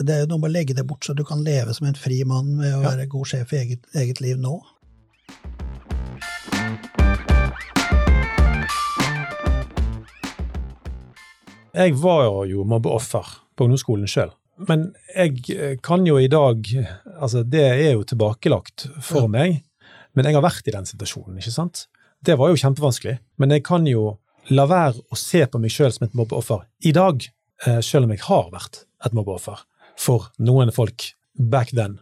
Det er jo noe med å legge det bort, så du kan leve som en fri mann ved å Ja. være god sjef i eget, eget liv nå. Jeg var jo mobbeoffer på ungdomsskolen sjøl. Men jeg eh, kan jo i dag Altså, det er jo tilbakelagt for Ja. meg, men jeg har vært i den situasjonen, ikke sant? Det var jo kjempevanskelig, men jeg kan jo la være å se på meg sjøl som et mobbeoffer i dag, eh, sjøl om jeg har vært et mobbeoffer for noen folk back then.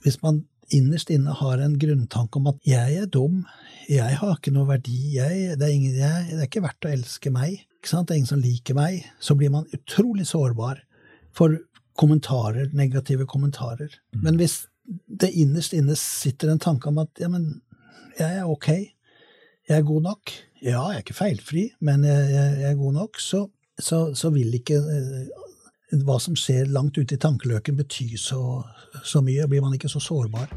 Hvis man innerst inne har en grunntanke om at jeg er dum, jeg har ikke noe verdi, jeg, det, er ingen, jeg, det er ikke verdt å elske meg, det er ingen som liker meg, så blir man utrolig sårbar for kommentarer, negative kommentarer. Men hvis det innerst inne sitter en tanke om at ja, men jeg er ok, jeg er god nok, ja, jeg er ikke feilfri, men jeg, jeg, jeg er god nok, så, så, så vil ikke eh, hva som skjer langt ute i tankeløken bety så, så mye, blir man ikke så sårbar.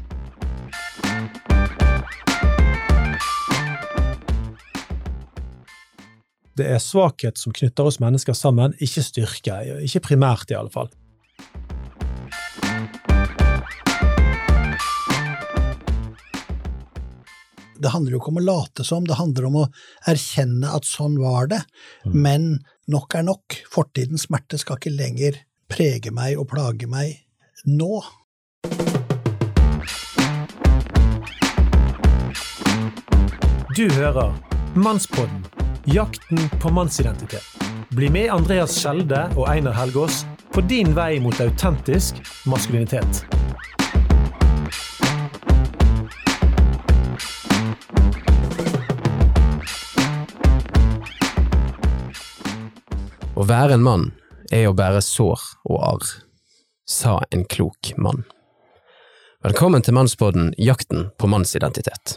Det er svakhet som knytter oss mennesker sammen, ikke styrke. Ikke primært, i alle fall. Det handler jo ikke om å late som, det handler om å erkjenne at sånn var det, men nok er nok. Fortidens smerte skal ikke lenger prege meg og plage meg nå. Du hører Mannspodden jakten på mannsidentitet. Bli med Andreas Skjelde og Einar Helgaas på din vei mot autentisk maskulinitet. Å være en mann er å bære sår og arr, sa en klok mann. Velkommen til Mannspodden Jakten på mannsidentitet.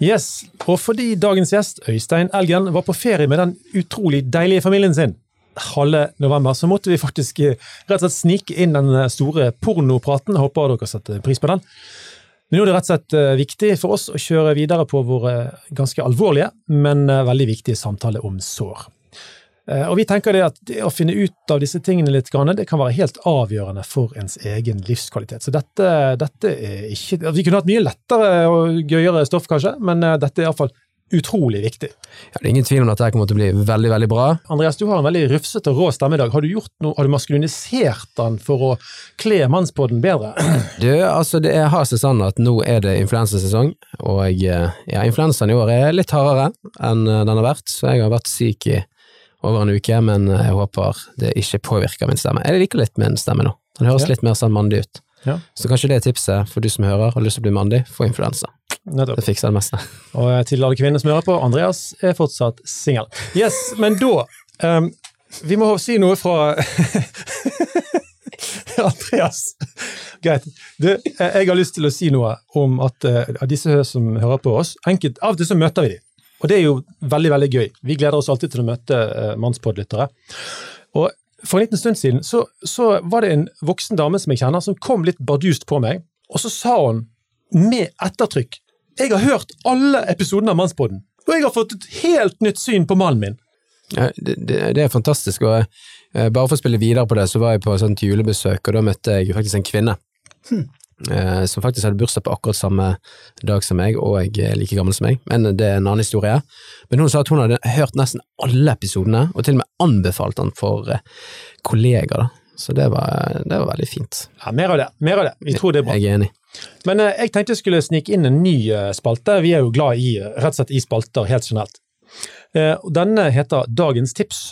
Yes, og fordi dagens gjest, Øystein Elgen, var på ferie med den utrolig deilige familien sin halve november, så måtte vi faktisk eh, rett og slett snike inn den eh, store pornopraten. Håper dere setter pris på den. Men nå er det rett og slett eh, viktig for oss å kjøre videre på vår eh, ganske alvorlige, men veldig viktige samtale om sår. Eh, Og vi tenker det at det å finne ut av disse tingene litt, det kan være helt avgjørende for ens egen livskvalitet. Så dette, dette er ikke Vi kunne hatt mye lettere og gøyere stoff, kanskje, men eh, dette er iallfall utrolig viktig. Ja, det er ingen tvil om at dette kommer til å bli veldig, veldig bra. Andreas, du har en veldig rufsete og rå stemme i dag. Har du gjort noe, har du maskulinisert den for å kle mannspodden bedre? Du, altså det har seg sånn at nå er det influensasesong, og eh, ja, influensaen i år er litt hardere enn den har vært, så jeg har vært syk i over en uke, men eh, jeg håper det ikke påvirker min stemme. Jeg liker litt min stemme nå. Den høres Ja. litt mer sånn mandig ut. Ja. Så kanskje det er tipset for du som hører og har lyst til å bli mandig, få influensa. Nettopp. Det fikser det meste. Og til alle kvinner som hører på, Andreas er fortsatt singel. Yes, men da um, Vi må si noe fra Andreas. Greit. Du, eh, jeg har lyst til å si noe om at uh, disse som hører på oss enkelt, Av og til så møter vi dem. Og det er jo veldig veldig gøy. Vi gleder oss alltid til å møte uh, mannspodlyttere. Og for en liten stund siden så, så var det en voksen dame som jeg kjenner, som kom litt bardust på meg, og så sa hun med ettertrykk Jeg har hørt alle episodene av Mannspodden, og jeg har fått et helt nytt syn på mannen min. Ja, det, det, det er fantastisk, og eh, bare for å spille videre på det, så var jeg på et sånt julebesøk, og da møtte jeg faktisk en kvinne. Eh, som faktisk hadde bursdag på akkurat samme dag som meg, og jeg er like gammel som meg, men det er en annen historie. Men hun sa at hun hadde hørt nesten alle episodene, og til og med anbefalt den for eh, kollegaer. Så det var, det var veldig fint. Ja, Mer av det. mer av det. Vi tror det er bra. Jeg er enig. Men eh, jeg tenkte jeg skulle snike inn en ny eh, spalte. Vi er jo glad i eh, rett og slett i spalter helt generelt. Eh, denne heter Dagens tips.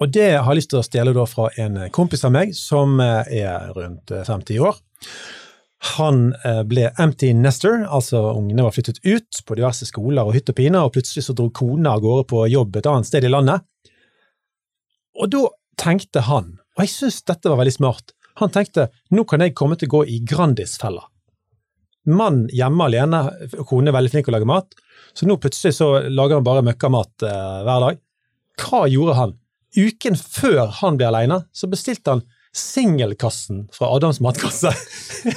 Og det har jeg lyst til å stjele da fra en kompis av meg som eh, er rundt eh, 50 år. Han eh, ble empty nester, altså ungene var flyttet ut på diverse skoler og hytt og pine, og plutselig så dro kona av gårde på jobb et annet sted i landet. Og da tenkte han, og jeg syns dette var veldig smart, han tenkte nå kan jeg komme til å gå i Grandis-fella. Mann hjemme alene, kone er veldig flink til å lage mat, så nå plutselig så lager han bare møkkamat eh, hver dag. Hva gjorde han? Uken før han ble alene, så bestilte han singelkassen fra Adams matkasse.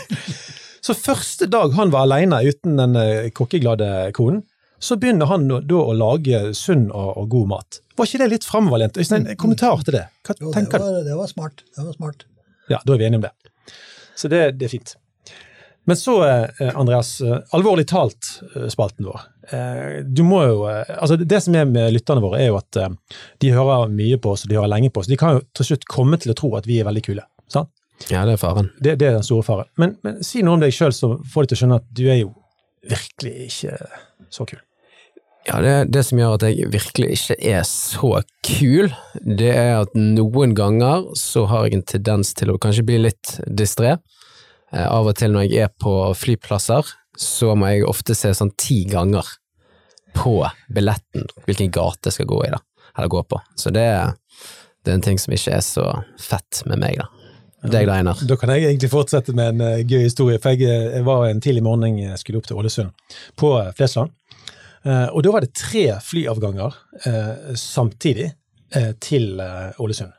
så første dag han var alene uten den eh, kokkeglade konen, så begynner han da, å lage sunn og, og god mat. Var ikke det litt framoverlent? Øystein, en kommentar til det? Hva Jo, det tenker du? var, det var smart. Det var smart. Ja, da er vi enige om det. Så det, det er fint. Men så, eh, Andreas, eh, alvorlig talt, eh, spalten vår. Eh, Du må jo, eh, altså Det som er med lytterne våre, er jo at eh, de hører mye på oss, og de hører lenge på oss. De kan jo til slutt komme til å tro at vi er veldig kule. sant? Ja, det er faren. Det, det er den store faren. Men, men si noe om deg sjøl, så får de til å skjønne at du er jo virkelig ikke så kul. Ja, det, det som gjør at jeg virkelig ikke er så kul, det er at noen ganger så har jeg en tendens til å kanskje bli litt distré. Eh, av og til når jeg er på flyplasser, så må jeg ofte se sånn ti ganger på billetten hvilken gate jeg skal gå i, da. Eller gå på. Så det, det er en ting som ikke er så fett med meg, da. Deg da, Einar. Da kan jeg egentlig fortsette med en eh, gøy historie. For jeg, eh, jeg var en tidlig morgen jeg skulle opp til Ålesund, på Flesland. Og da var det tre flyavganger samtidig til Ålesund.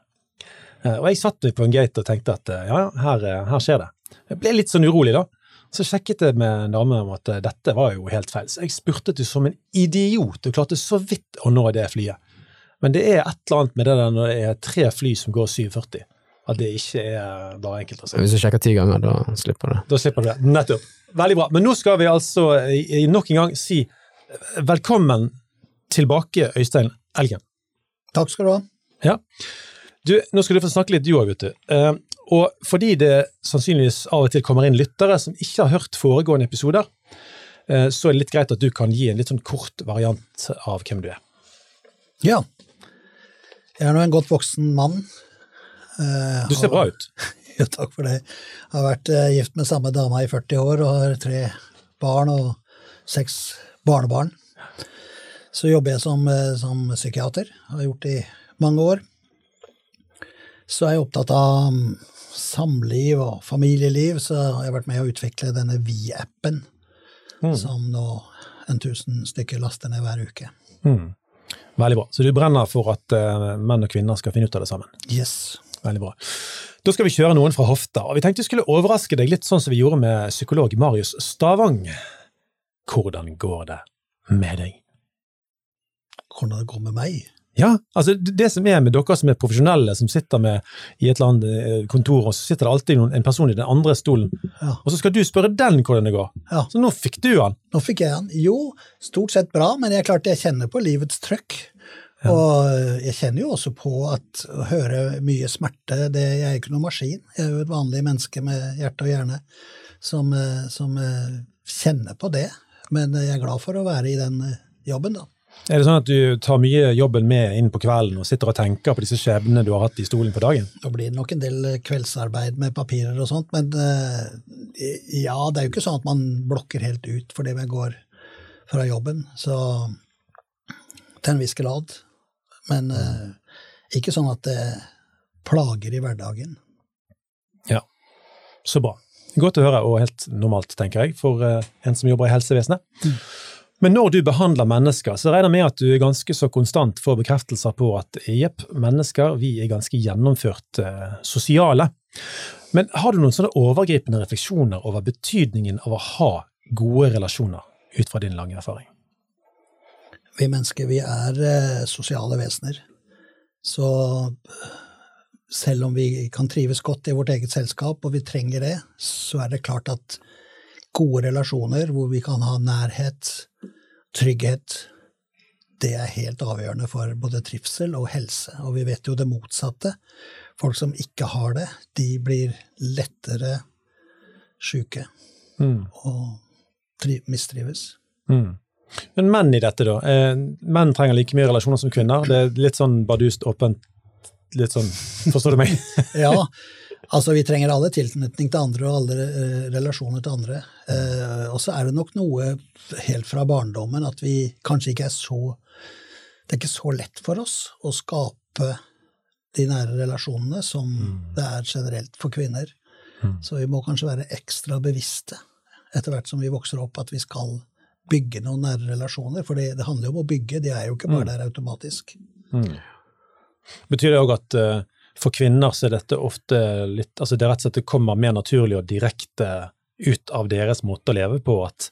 Og jeg satt meg på en gate og tenkte at ja, her, her skjer det. Jeg ble litt sånn urolig, da. Så sjekket jeg med en dame om at eh, dette var jo helt feil. Så jeg spurtet jo som en idiot og klarte så vidt å nå det flyet. Men det er et eller annet med det der når det er tre fly som går 740, at det ikke er bare enkelt å si. Hvis du sjekker ti ganger, da slipper du det. Da slipper du det. Nettopp. Veldig bra. Men nå skal vi altså i- i nok en gang si eh, velkommen tilbake, Øystein Elgen. Takk skal du ha. Ja. Du, nå skal du få snakke litt, du òg, vet du. Og fordi det sannsynligvis av og til kommer inn lyttere som ikke har hørt foregående episoder, eh, så er det litt greit at du kan gi en litt sånn kort variant av hvem du er. Ja. Jeg er nå en godt voksen mann. Eh, Du ser bra ut. Ja, takk for det. Jeg har vært eh, gift med samme dama i 40 år og har tre barn og seks barnebarn. Så jobber jeg som, som psykiater, har gjort det i mange år. Så er jeg opptatt av mm, samliv og familieliv, så har jeg vært med å utvikle denne Vi-appen, Mm. som nå en tusen stykker laster ned hver uke. Mm. Veldig bra. Så du brenner for at uh, menn og kvinner skal finne ut av det sammen. Yes. Veldig bra. Da skal vi kjøre noen fra hofta, og vi tenkte vi skulle overraske deg litt sånn som vi gjorde med psykolog Marius Stavang. Hvordan går det med deg? Hvordan det går med meg? Ja, altså det som er med dere som er profesjonelle, som sitter med i et eller annet eh, kontor, og så sitter det alltid noen, en person i den andre stolen, Ja. og så skal du spørre den hvordan det går. Ja. Så nå fikk du han. Nå fikk jeg han. Jo, stort sett bra, men jeg klarte jeg kjenner på livets trøkk. Og jeg kjenner jo også på at å høre mye smerte det, Jeg er ikke noen maskin. Jeg er jo et vanlig menneske med hjerte og hjerne som, eh, som eh, kjenner på det. Men jeg er glad for å være i den eh, jobben, da. Er det sånn at du tar mye jobben med inn på kvelden og sitter og tenker på disse skjebnene du har hatt i stolen på dagen? Det blir nok en del kveldsarbeid med papirer og sånt, men eh, ja, det er jo ikke sånn at man blokker helt ut fordi man går fra jobben. Så til en viss grad. Men eh, ikke sånn at det plager i hverdagen. Ja, så bra. Godt å høre, og helt normalt, tenker jeg, for eh, en som jobber i helsevesenet. Men når du behandler mennesker, så regner jeg med at du ganske så konstant får bekreftelser på at jepp, mennesker, vi er ganske gjennomført eh, sosiale. Men har du noen sånne overgripende refleksjoner over betydningen av å ha gode relasjoner, ut fra din lange erfaring? Vi mennesker, vi er eh, sosiale vesener. Så selv om vi kan trives godt i vårt eget selskap, og vi trenger det, så er det klart at gode relasjoner hvor vi kan ha nærhet, trygghet, det er helt avgjørende for både trivsel og helse. Og vi vet jo det motsatte. Folk som ikke har det, de blir lettere sjuke Mm. og tri- mistrives. Mm. Men menn i dette, da? Eh, menn trenger like mye relasjoner som kvinner. Det er litt sånn bardust åpent, litt sånn Forstår du meg? Ja, altså vi trenger alle tilknytning til andre og alle eh, relasjoner til andre. Eh, og så er det nok noe helt fra barndommen at vi kanskje ikke er så Det er ikke så lett for oss å skape de nære relasjonene som det er generelt for kvinner. Så vi må kanskje være ekstra bevisste etter hvert som vi vokser opp, at vi skal bygge noen nære relasjoner. For det, det handler jo om å bygge, de er jo ikke bare der automatisk. Betyr det òg at eh, for kvinner så er dette ofte litt Altså det er rett og slett det kommer mer naturlig og direkte ut av deres måte å leve på, at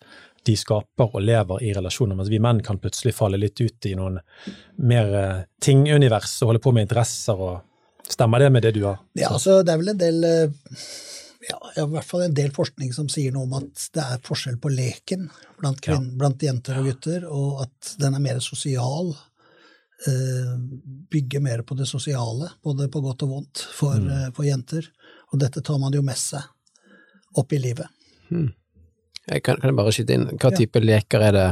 de skaper og lever i relasjoner, mens vi menn kan plutselig falle litt ut i noen mer eh, tingunivers og holde på med interesser og Stemmer det med det du har? Ja, altså det er vel en del eh, ja, i hvert fall en del forskning som sier noe om at det er forskjell på leken blant, kvinner, ja. blant jenter og gutter, og at den er mer sosial. Eh, bygger mer på det sosiale, både på godt og vondt, for, mm. Eh, for jenter. Og dette tar man jo med seg opp i livet. Hmm. Jeg kan, kan, jeg bare skyte inn, hva type ja. leker er det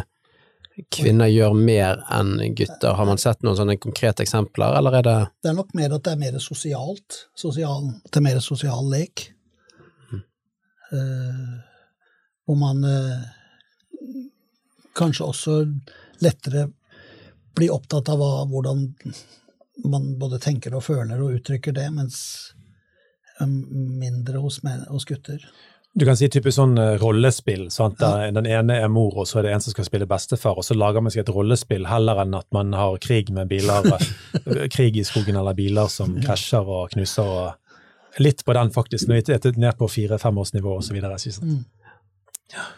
kvinner gjør mer enn gutter? Har man sett noen sånne konkrete eksempler, eller er det Det er nok mer at det er mer sosialt. Sosial, det er mer sosial lek. Mm. Uh, hvor man uh, kanskje også lettere blir opptatt av hva, hvordan man både tenker og føler og uttrykker det, mens um, mindre hos, hos gutter. Du kan si typisk sånn uh, rollespill. sant? Ja. Den ene er mor, og så er det en som skal spille bestefar. Og så lager man seg et rollespill heller enn at man har krig med biler, eh, krig i skogen eller biler som krasjer og knuser. og Litt på den, faktisk. Er ned på fire-femårsnivå osv. Mm. Ja.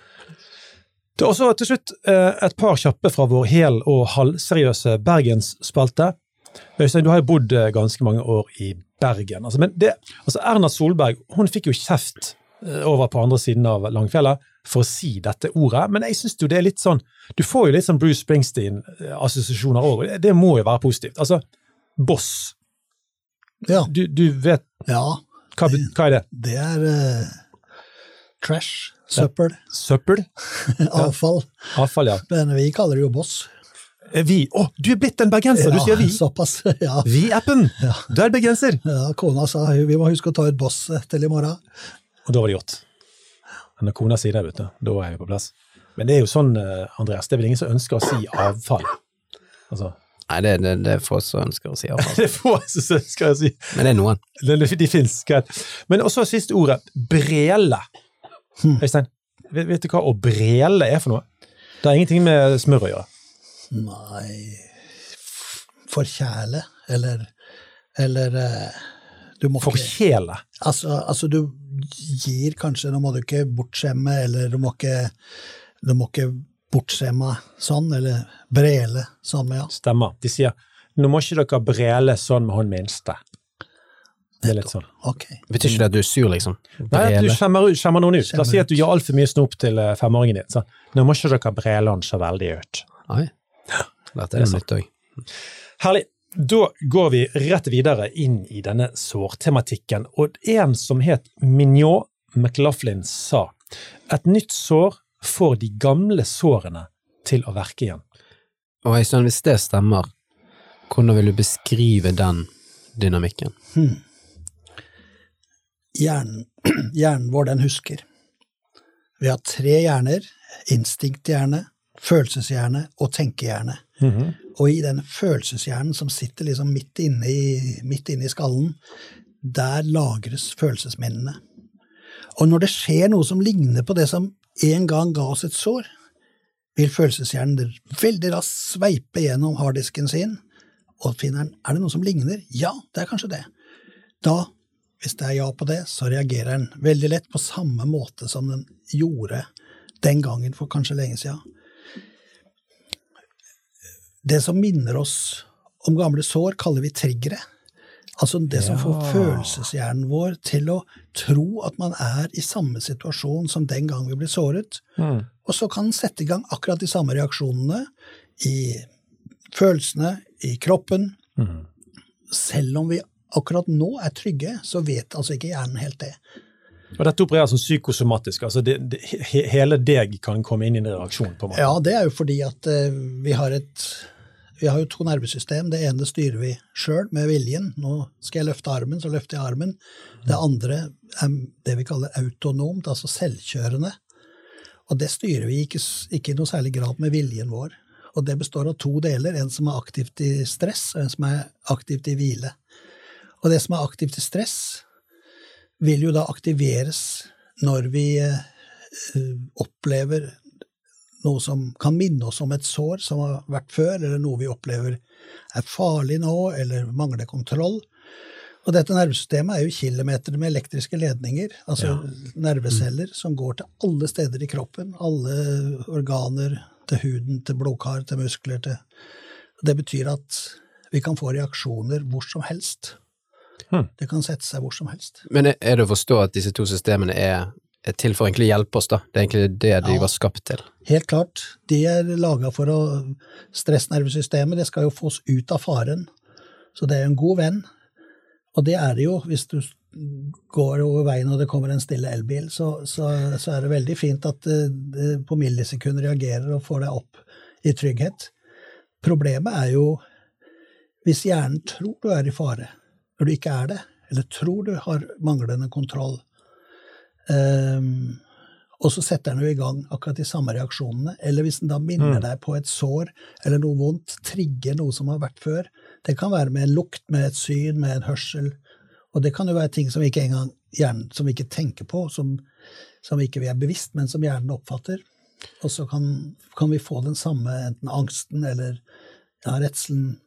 Det så til slutt uh, et par kjappe fra vår hel- og halvseriøse bergensspalte. Øystein, du har jo bodd ganske mange år i Bergen. Altså, men det, altså Erna Solberg hun fikk jo kjeft Eh, over på andre siden av Langfjellet for å si dette ordet, men jeg syns jo det er litt sånn Du får jo litt sånn Bruce Springsteen-assosiasjoner òg, og det må jo være positivt. Altså, boss. Ja. Du, du vet Ja. Hva, hva, er det? Det er trash. Søppel. Søppel? Avfall. Avfall, ja. Men vi kaller det jo boss. Eh, vi. Å, oh, du er blitt en bergenser! Ja, du sier vi. Såpass, ja. Vi-appen! Ja. Du er bergenser! Ja, kona sa vi må huske å ta ut boss til i morgen. Og da var det gjort. Men når kona sier det, vet du, da er vi på plass. Men det er jo sånn, eh, Andreas, det er vel ingen som ønsker å si avfall? Altså. Nei, det, det, det, er få som ønsker å si avfall. det er få som ønsker å si Men det er noen. De, de fins. Men også siste ordet, brele. Hmm. Øystein, vet, vet, du hva å brele er for noe? Det har ingenting med smør å gjøre. Nei Forkjæle, eller Eller eh, du må Forkjæle? Altså, altså, du gir kanskje Nå må du ikke bortskjemme, eller du må ikke, du må ikke bortskjemme sånn, eller brele sånn med ja. Stemmer. De sier nå må ikke dere brele sånn med hun minste. Det er litt sånn. Okay. Betyr ikke det at du er sur, liksom? Nei, at du skjemmer, skjemmer noen ut. La oss si at du gir altfor mye snop til eh, femåringen din. Så nå må ikke dere brele han så veldig ut. Nei. Dette er det nytt òg. Herlig. Da går vi rett videre inn i denne sårtematikken, og en som het Mignon McLaughlin sa et nytt sår får de gamle sårene til å verke igjen. Og Øystein, hvis det stemmer, hvordan vil du beskrive den dynamikken? Hmm. Hjernen, hjernen vår, den husker. Vi har tre hjerner, instinkthjerne, følelseshjerne og tenkehjerne. Mm -hmm. Og i den følelseshjernen som sitter liksom midt inne, i, midt inne i skallen, der lagres følelsesminnene. Og når det skjer noe som ligner på det som en gang ga oss et sår, vil følelseshjernen veldig raskt sveipe gjennom harddisken sin og finner den er det noe som ligner. Ja, det er kanskje det. Da, hvis det er ja på det, så reagerer den veldig lett på samme måte som den gjorde den gangen for kanskje lenge siden det som minner oss om gamle sår, kaller vi triggere. Altså det som får følelseshjernen vår til å tro at man er i samme situasjon som den gang vi ble såret. Mm. Og så kan den sette i gang akkurat de samme reaksjonene i følelsene, i kroppen. Mm. Selv om vi akkurat nå er trygge, så vet altså ikke hjernen helt det. Og dette opererer som psykosomatisk, altså det, det, hele deg kan komme inn i en reaksjon? på en måte. Ja, det er jo fordi at uh, vi har et vi har jo to nervesystem. Det ene styrer vi sjøl med viljen. Nå skal jeg løfte armen, så løfter jeg armen. Det andre er det vi kaller autonomt, altså selvkjørende. Og det styrer vi ikke, ikke i noe særlig grad med viljen vår. Og det består av to deler. En som er aktivt i stress, og en som er aktivt i hvile. Og det som er aktivt i stress, vil jo da aktiveres når vi eh, opplever noe som kan minne oss om et sår som har vært før, eller noe vi opplever er farlig nå, eller mangler kontroll. Og dette nervesystemet er jo kilometer med elektriske ledninger, altså nerveceller, som går til alle steder i kroppen. Alle organer, til huden, til blodkar, til muskler. til... Det betyr at vi kan få reaksjoner hvor som helst. Hmm. Det kan sette seg hvor som helst. Men er det å forstå at disse to systemene er, er til for egentlig å hjelpe oss, da? Det er egentlig det de Ja. var skapt til. Helt klart. De er laga for å Stressnervesystemet det skal jo få oss ut av faren. Så det er en god venn. Og det er det jo hvis du går over veien og det kommer en stille elbil, så, så, så er det veldig fint at det, det på millisekunder reagerer og får deg opp i trygghet. Problemet er jo hvis hjernen tror du er i fare, når du ikke er det, eller tror du har manglende kontroll. Um, og så setter den jo i gang akkurat de samme reaksjonene. Eller hvis den da minner Mm. deg på et sår eller noe vondt, trigger noe som har vært før. Det kan være med en lukt, med et syn, med en hørsel. Og det kan jo være ting som vi ikke engang hjernen, som vi ikke tenker på, som, som ikke vi er bevisst, men som hjernen oppfatter. Og så kan, kan vi få den samme enten angsten eller ja, redselen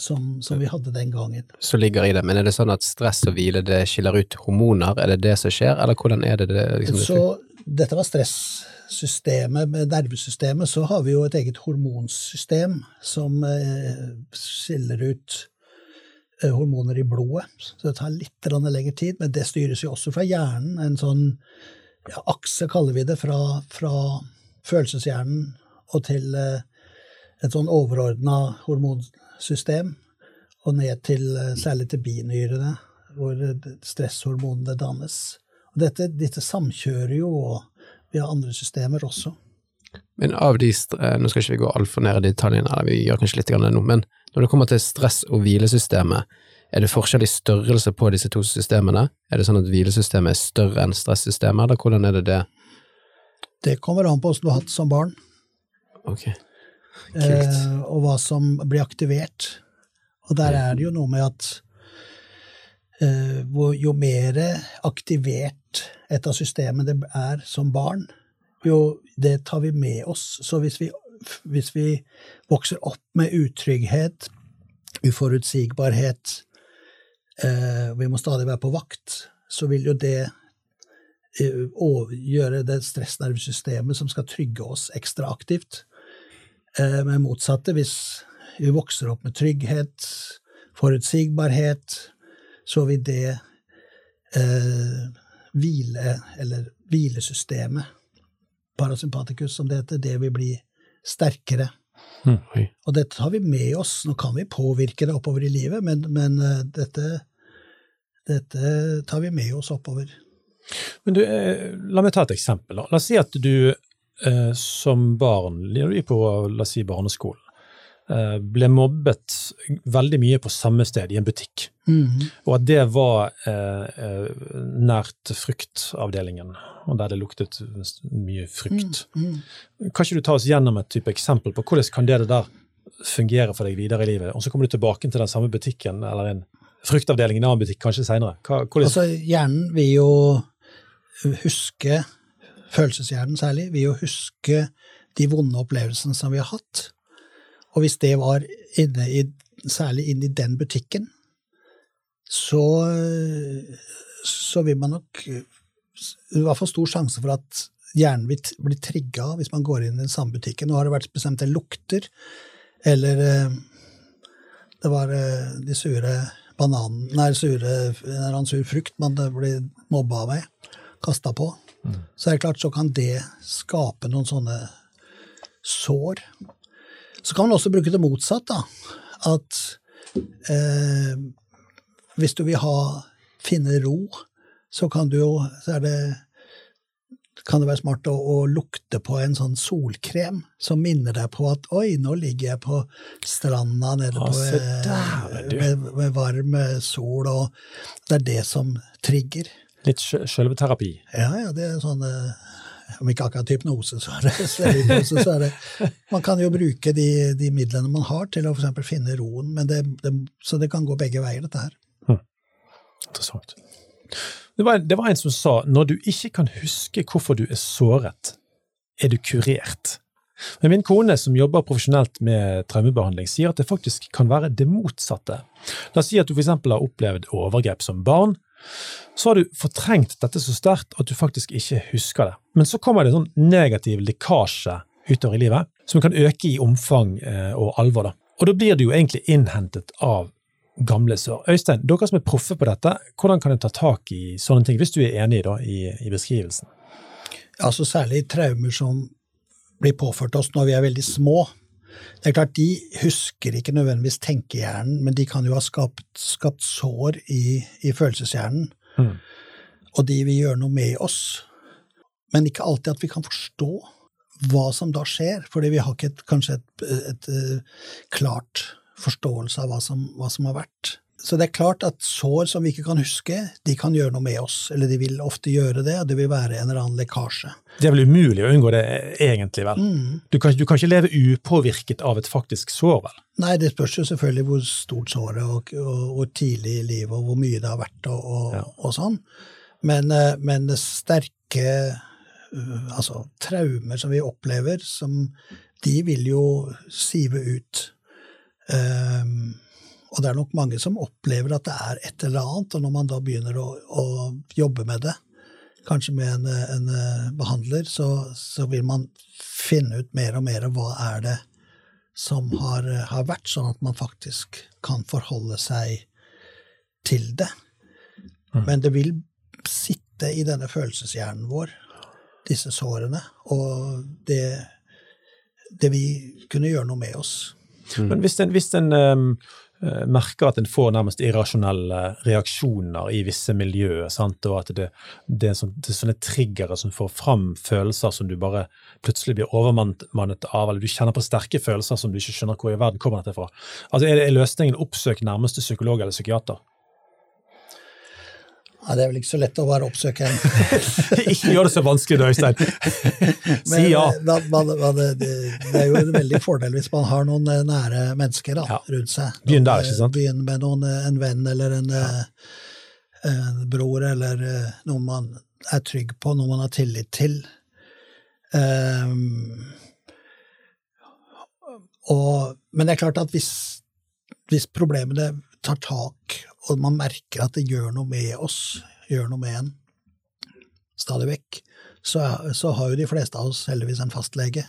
som, som vi hadde den gangen. Så ligger i det, men er det sånn at stress og hvile det skiller ut hormoner, er det det som skjer, eller hvordan er det det liksom Så dette var stressystemet, med nervesystemet, så har vi jo et eget hormonsystem som eh, skiller ut eh, hormoner i blodet. Så det tar litt lengre tid, men det styres jo også fra hjernen. En sånn ja, akse, kaller vi det, fra, fra følelseshjernen og til eh, et sånn overordna hormonsystem, og ned til eh, særlig til binyrene, hvor stresshormonene dannes. Og dette, dette samkjører jo, og vi har andre systemer også. Men av de, eh, nå skal ikke vi gå altfor ned i detaljene, eller vi gjør kanskje litt nå, men når det kommer til stress- og hvilesystemet, er det forskjell i størrelse på disse to systemene? Er det sånn at hvilesystemet er større enn stressystemet, eller hvordan er det det? Det kommer an på hvordan du har hatt som barn, Ok. Eh, og hva som blir aktivert. Og der er det jo noe med at eh, jo mer aktivert et av systemene det er som barn, jo det tar vi med oss. Så hvis vi, hvis vi vokser opp med utrygghet, uforutsigbarhet, eh, vi må stadig være på vakt, så vil jo det eh, gjøre det stressnervesystemet som skal trygge oss, ekstra aktivt. Eh, med motsatte, hvis vi vokser opp med trygghet, forutsigbarhet, så vil det eh, hvile, eller hvilesystemet, parasympatikus som det heter, det vil bli sterkere. Mm. Og dette har vi med oss. Nå kan vi påvirke det oppover i livet, men, men eh, dette, dette tar vi med oss oppover. Men du, eh, la meg ta et eksempel. La oss si at du eh, som barn, på la oss si, barneskolen, eh, ble mobbet veldig mye på samme sted, i en butikk. Mhm. Og at det var eh, eh, nært fruktavdelingen, og der det luktet mye frukt. Mhm. Kan ikke du ta oss gjennom et type eksempel på hvordan kan det der fungere for deg videre i livet? Og så kommer du tilbake til den samme butikken, eller en fruktavdeling i en annen butikk kanskje. Hvordan, Altså, hjernen vil jo huske, følelseshjernen særlig, vil jo huske de vonde opplevelsene som vi har hatt. Og hvis det var inne i, særlig inne i den butikken, så, så vil man nok i hvert fall stor sjanse for at hjernen vil bli trigga hvis man går inn i den samme butikken. Nå har det vært bestemte lukter, eller eh, det var eh, de sure bananene, nei, sure, en eller annen sur frukt man blir mobba med, kasta på. Så er det klart, så kan det skape noen sånne sår. Så kan man også bruke det motsatt, da. At eh, hvis du vil ha, finne ro, så kan du jo så er det, kan det være smart å, å lukte på en sånn solkrem som minner deg på at oi, nå ligger jeg på stranda nede Ja, på, eh, der, med, med varm eh, sol, og det er det som trigger. Litt sjø- sjølveterapi? Ja, ja, det er sånn eh, Om ikke akkurat hypnose, så er det så er det Man kan jo bruke de, de midlene man har til å eksempel finne roen, men det, det, så det kan gå begge veier, dette her. Interessant. Det var, det var en som sa når du ikke kan huske hvorfor du er såret, er du kurert. Men min kone, som jobber profesjonelt med traumebehandling, sier at det faktisk kan være det motsatte. La oss si at du f.eks. har opplevd overgrep som barn. Så har du fortrengt dette så sterkt at du faktisk ikke husker det. Men så kommer det en sånn negativ lekkasje utover i livet, som kan øke i omfang eh, og alvor. Da. Og da blir det jo egentlig innhentet av gamle sår. Øystein, dere som er proffe på dette, hvordan kan en ta tak i sånne ting, hvis du er enig da, i, i beskrivelsen? Altså særlig traumer som blir påført oss når vi er veldig små. Det er klart, De husker ikke nødvendigvis tenkehjernen, men de kan jo ha skapt, skapt sår i, i følelseshjernen. Mm. Og de vil gjøre noe med oss. Men ikke alltid at vi kan forstå hva som da skjer, fordi vi har ikke et, kanskje et, et, et, eh, klart forståelse av hva som, hva som, har vært. Så det er klart at sår som vi ikke kan huske, de kan gjøre noe med oss. Eller de vil ofte gjøre det, og det vil være en eller annen lekkasje. Det er vel umulig å unngå det, egentlig, vel? Mm. Du, kan, du, kan, ikke leve upåvirket av et faktisk sår, vel? Nei, det spørs jo selvfølgelig hvor stort såret og, og, hvor tidlig i livet, og hvor mye det har vært, og, og, ja. og sånn. Men, eh, men sterke uh, altså, traumer som vi opplever, som, de vil jo sive ut. Um, og det er nok mange som opplever at det er et eller annet, og når man da begynner å, å jobbe med det, kanskje med en, en eh, behandler, så, så, vil man finne ut mer og mer hva er det som har, har, vært, sånn at man faktisk kan forholde seg til det. Mm. Men det vil sitte i denne følelseshjernen vår, disse sårene, og det, det vil kunne gjøre noe med oss. Mm. Men hvis en, hvis en um, merker at en får nærmest irrasjonelle reaksjoner i visse miljøer, sant? og at det, det, er sånne, det, er sånne triggere som får fram følelser som du bare plutselig blir overmannet av, eller du kjenner på sterke følelser som du ikke skjønner hvor i verden kommer dette fra. Altså Er, er løsningen oppsøk nærmeste psykolog eller psykiater? Ja, Det er vel ikke så lett å bare oppsøke en Ikke gjør det så vanskelig da, Øystein. si ja. Man, det, er jo en veldig fordel hvis man har noen eh, nære mennesker da, rundt seg. Begynn der, ikke sant? Begynn med noen, eh, en venn eller en. Eh, en, bror eller noen man er trygg på, noen man har tillit til. Um, og, men det er klart at hvis, hvis problemene tar tak, og man merker at det gjør noe med oss, gjør noe med en stadig vekk, så, så har jo de fleste av oss heldigvis en fastlege.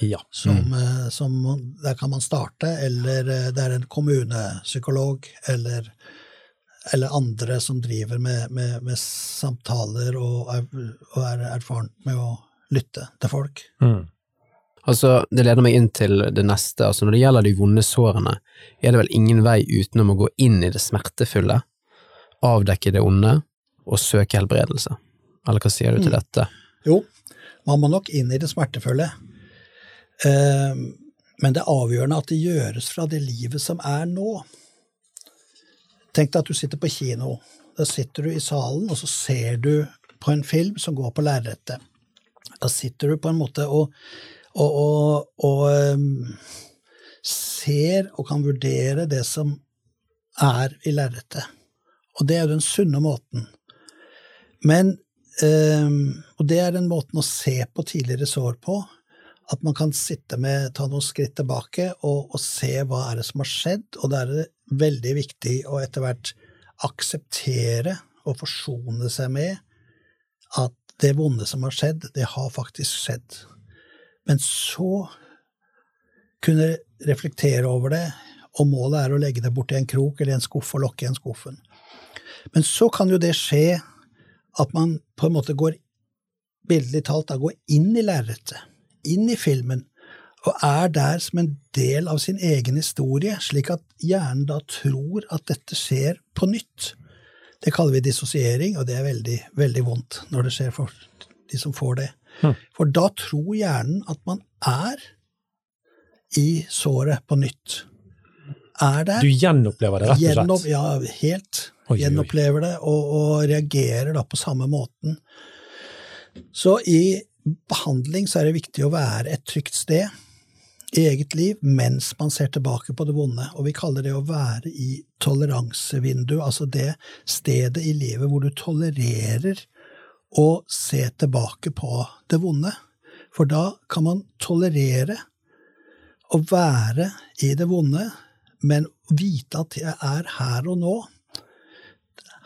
Ja. Som, mm. Eh, som, der kan man starte, eller eh, det er en kommunepsykolog, eller, eller andre som driver med, med, med samtaler og er, og er erfarent med å lytte til folk. Mm. Altså, Det leder meg inn til det neste. Altså, Når det gjelder de vonde sårene, er det vel ingen vei utenom å gå inn i det smertefulle, avdekke det onde og søke helbredelse. Eller hva sier du til mm. dette? Jo, man må nok inn i det smertefulle. Uh, men det er avgjørende at det gjøres fra det livet som er nå. Tenk deg at du sitter på kino. Da sitter du i salen, og så ser du på en film som går på lerretet. Da sitter du på en måte og og, og, og um, ser og kan vurdere det som er i lerretet. Og det er jo den sunne måten. Men um, Og det er den måten å se på tidligere sår på. At man kan sitte med, ta noen skritt tilbake og, og se hva er det som har skjedd. Og da er det veldig viktig å etter hvert akseptere og forsone seg med at det vonde som har skjedd, det har faktisk skjedd. Men så kunne reflektere over det, og målet er å legge det bort i en krok eller en skuff og lokke igjen skuffen. Men så kan jo det skje at man på en måte går, bildelig talt, da går inn i lerretet, inn i filmen, og er der som en del av sin egen historie, slik at hjernen da tror at dette skjer på nytt. Det kaller vi dissosiering, og det er veldig, veldig vondt når det skjer for de som får det. Hm. For da tror hjernen at man er i såret på nytt. Er der. Du gjenopplever det, rett og slett? Gjennom, ja, helt. Oi, Gjenopplever det, og, og, reagerer da på samme måten. Så i behandling så er det viktig å være et trygt sted i eget liv mens man ser tilbake på det vonde. Og vi kaller det å være i toleransevinduet, altså det stedet i livet hvor du tolererer og se tilbake på det vonde. For da kan man tolerere å være i det vonde, men vite at jeg er her og nå.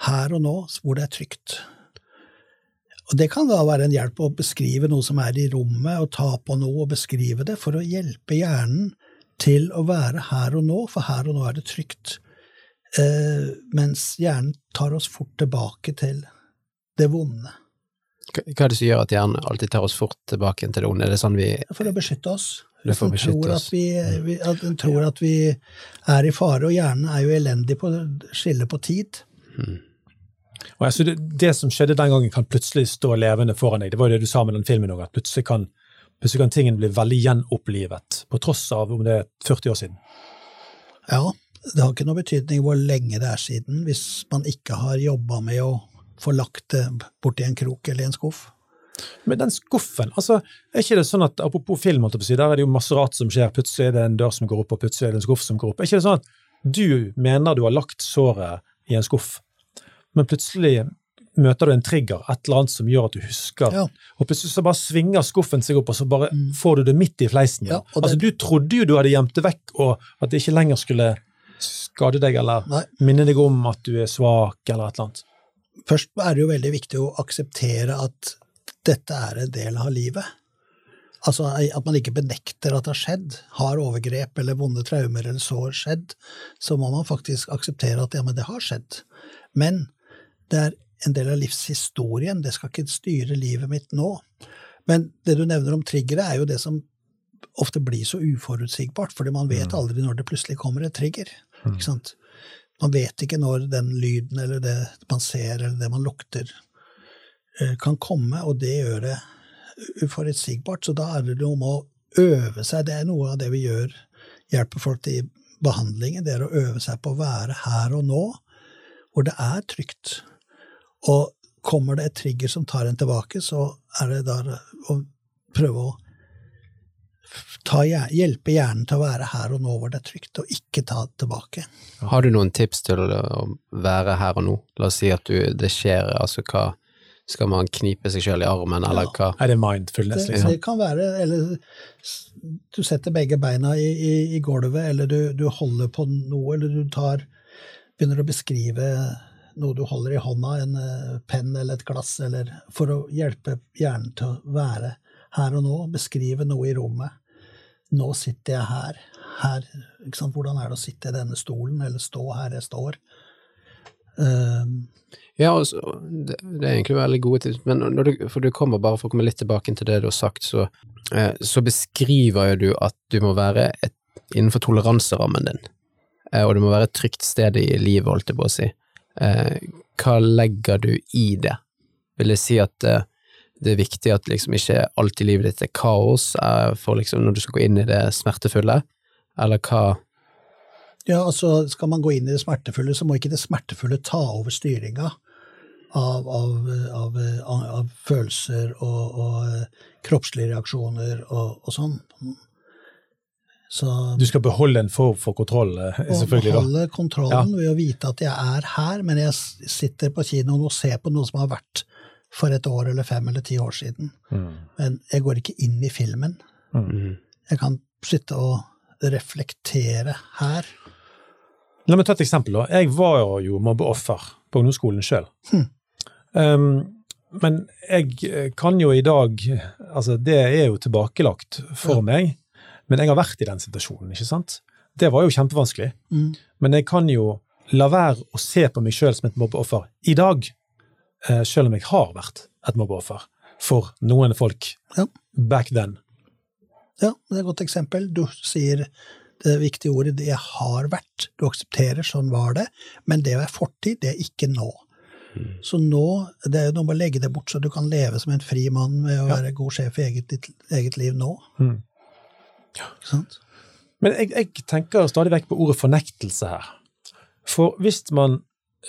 Her og nå, hvor det er trygt. Og Det kan da være en hjelp å beskrive noe som er i rommet, og ta på noe og beskrive det, for å hjelpe hjernen til å være her og nå, for her og nå er det trygt. Eh, mens hjernen tar oss fort tilbake til det vonde. Hva er det som gjør at hjernen alltid tar oss fort tilbake til det onde? Er det sånn vi For å beskytte oss. Den beskytte tror oss. At vi, vi, at den tror at vi er i fare, og hjernen er jo elendig på å skille på tid. Og altså, det, det som skjedde den gangen, kan plutselig stå levende foran deg. Det var jo det du sa med den filmen òg, at plutselig kan, plutselig kan tingen bli veldig gjenopplivet, på tross av om det er 40 år siden. Ja, det har ikke noe betydning hvor lenge det er siden, hvis man ikke har jobba med å få lagt det borti en krok eller en skuff. Men den skuffen, altså, er ikke det sånn at apropos film, der er det jo masse rart som skjer, plutselig er det en dør som går opp, og plutselig er det en skuff som går opp. Er ikke det sånn at du mener du har lagt såret i en skuff, men plutselig møter du en trigger, et eller annet som gjør at du husker, Ja. og plutselig så bare svinger skuffen seg opp, og så bare får du det midt i fleisen. Ja, det- Altså, du trodde jo du hadde gjemt det vekk, og at det ikke lenger skulle skade deg, eller Nei. minne deg om at du er svak, eller et eller annet. Først er det jo veldig viktig å akseptere at dette er en del av livet. Altså at man ikke benekter at det har skjedd. Har overgrep eller vonde traumer eller sår skjedd, så må man faktisk akseptere at ja, men det har skjedd. Men det er en del av livshistorien, det skal ikke styre livet mitt nå. Men det du nevner om triggeret, er jo det som ofte blir så uforutsigbart, fordi man vet aldri når det plutselig kommer et trigger. Ikke sant? Man vet ikke når den lyden eller det man ser eller det man lukter, eh, kan komme, og det gjør det uforutsigbart. Så da er det noe med å øve seg. Det er noe av det vi gjør, hjelper folk til i behandlingen. Det er å øve seg på å være her og nå, hvor det er trygt. Og kommer det et trigger som tar en tilbake, så er det da å prøve å ta, hjelpe hjernen til å være her og nå hvor det er trygt, og ikke ta det tilbake. Har du noen tips til å være her og nå? La oss si at du, det skjer, altså hva Skal man knipe seg sjøl i armen, eller Ja. hva? Er det mindfulness, Det, liksom? det kan være Eller du setter begge beina i, i, i gulvet, eller du, du holder på noe, eller du tar Begynner å beskrive noe du holder i hånda, en eh, penn eller et glass, eller for å hjelpe hjernen til å være her og nå. Beskrive noe i rommet. Nå sitter jeg her. her? Hvordan er det å sitte i denne stolen, eller stå her jeg står? Um, Ja, altså, det, det er egentlig veldig gode tips, men når du, for du kommer bare for å komme litt tilbake til det du har sagt, så, eh, så beskriver jo du at du må være et, innenfor toleranserammen din, eh, og det må være et trygt sted i livet, holdt jeg på å si. Eh, hva legger du i det? Vil jeg si at eh, det er viktig at liksom ikke alt i livet ditt er kaos eh, for liksom når du skal gå inn i det smertefulle, eller hva Ja, altså skal man gå inn i det smertefulle, så må ikke det smertefulle ta over styringa av, av, av, av, følelser og, og eh, kroppslige reaksjoner og, og sånn. Så Du skal beholde en form for kontroll, eh, selvfølgelig. da. beholde kontrollen ved å vite at jeg er her, men jeg sitter på kinoen og ser på noe som har vært for et år eller fem eller ti år siden. Mm. Men jeg går ikke inn i filmen. Mm. Jeg kan sitte og reflektere her. La meg ta et eksempel. da. Jeg var jo mobbeoffer på ungdomsskolen sjøl. Mm. Um, men jeg eh, kan jo i dag Altså, det er jo tilbakelagt for Ja. meg, men jeg har vært i den situasjonen, ikke sant? Det var jo kjempevanskelig. Mm. Men jeg kan jo la være å se på meg sjøl som et mobbeoffer i dag, eh, sjøl om jeg har vært et mobbeoffer for noen folk Ja. back then. Ja, det er et godt eksempel. Du sier det viktige ordet 'det har vært'. Du aksepterer, sånn var det. Men det er fortid, det er ikke nå. Så nå, det er jo noe med å legge det bort, så du kan leve som en fri mann med å Ja. være god sjef i eget, ditt eget liv nå. Mm. Ikke sant? Men jeg, jeg tenker stadig vekk på ordet fornektelse her. For hvis man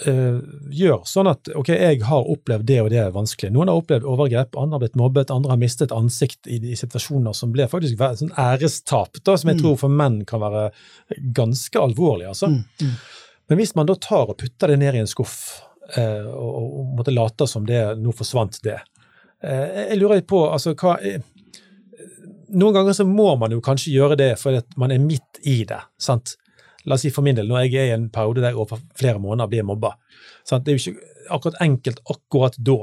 eh, gjør sånn at ok, jeg har opplevd det og det er vanskelig. Noen har opplevd overgrep, andre har blitt mobbet, andre har mistet ansikt i, i situasjoner som ble faktisk sånn ærestap, da, som jeg Mm. tror for menn kan være ganske alvorlig. altså. Mm, mm. Men hvis man da tar og putter det ned i en skuff, eh, og, og måtte late som det nå forsvant det eh, Jeg lurer litt på, altså hva er, noen ganger så må man jo kanskje gjøre det fordi at man er midt i det. sant? La oss si for min del, når jeg er i en periode der jeg over flere måneder blir mobba. Sånn, Det er jo ikke akkurat enkelt akkurat da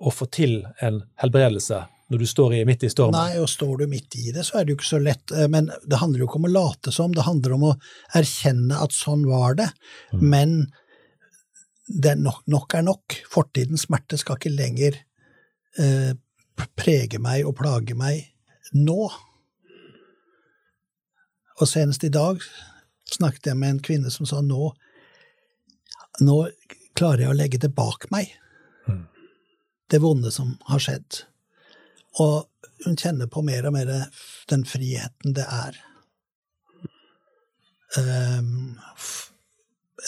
å få til en helbredelse når du står i, midt i stormen. Nei, og står du midt i det, så er det jo ikke så lett. Eh, Men det handler jo ikke om å late som, det handler om å erkjenne at sånn var det. Men det er nok, nok er nok. Fortidens smerte skal ikke lenger eh, prege meg og plage meg nå. Og senest i dag snakket jeg med en kvinne som sa nå, nå klarer jeg å legge det bak meg, det vonde som har skjedd. Og hun kjenner på mer og mer den friheten det er. Um,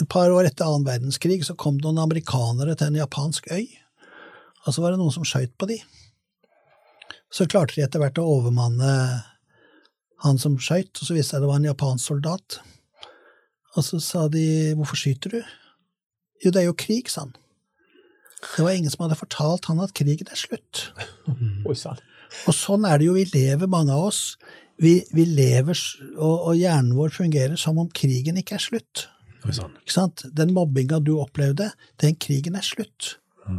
et par år etter annen verdenskrig så kom det noen amerikanere til en japansk øy, og så var det noen som skøyt på de. Så klarte de etter hvert å overmanne han som skøyt, og så viste det seg det var en japansk soldat. Og så sa de 'hvorfor skyter du?' Jo, det er jo krig, sa han. Det var ingen som hadde fortalt han at krigen er slutt. Mm. Og sånn er det jo vi lever, mange av oss. Vi, vi lever, og, og hjernen vår fungerer som om krigen ikke er slutt. Ikke sant? Den mobbinga du opplevde, den krigen er slutt.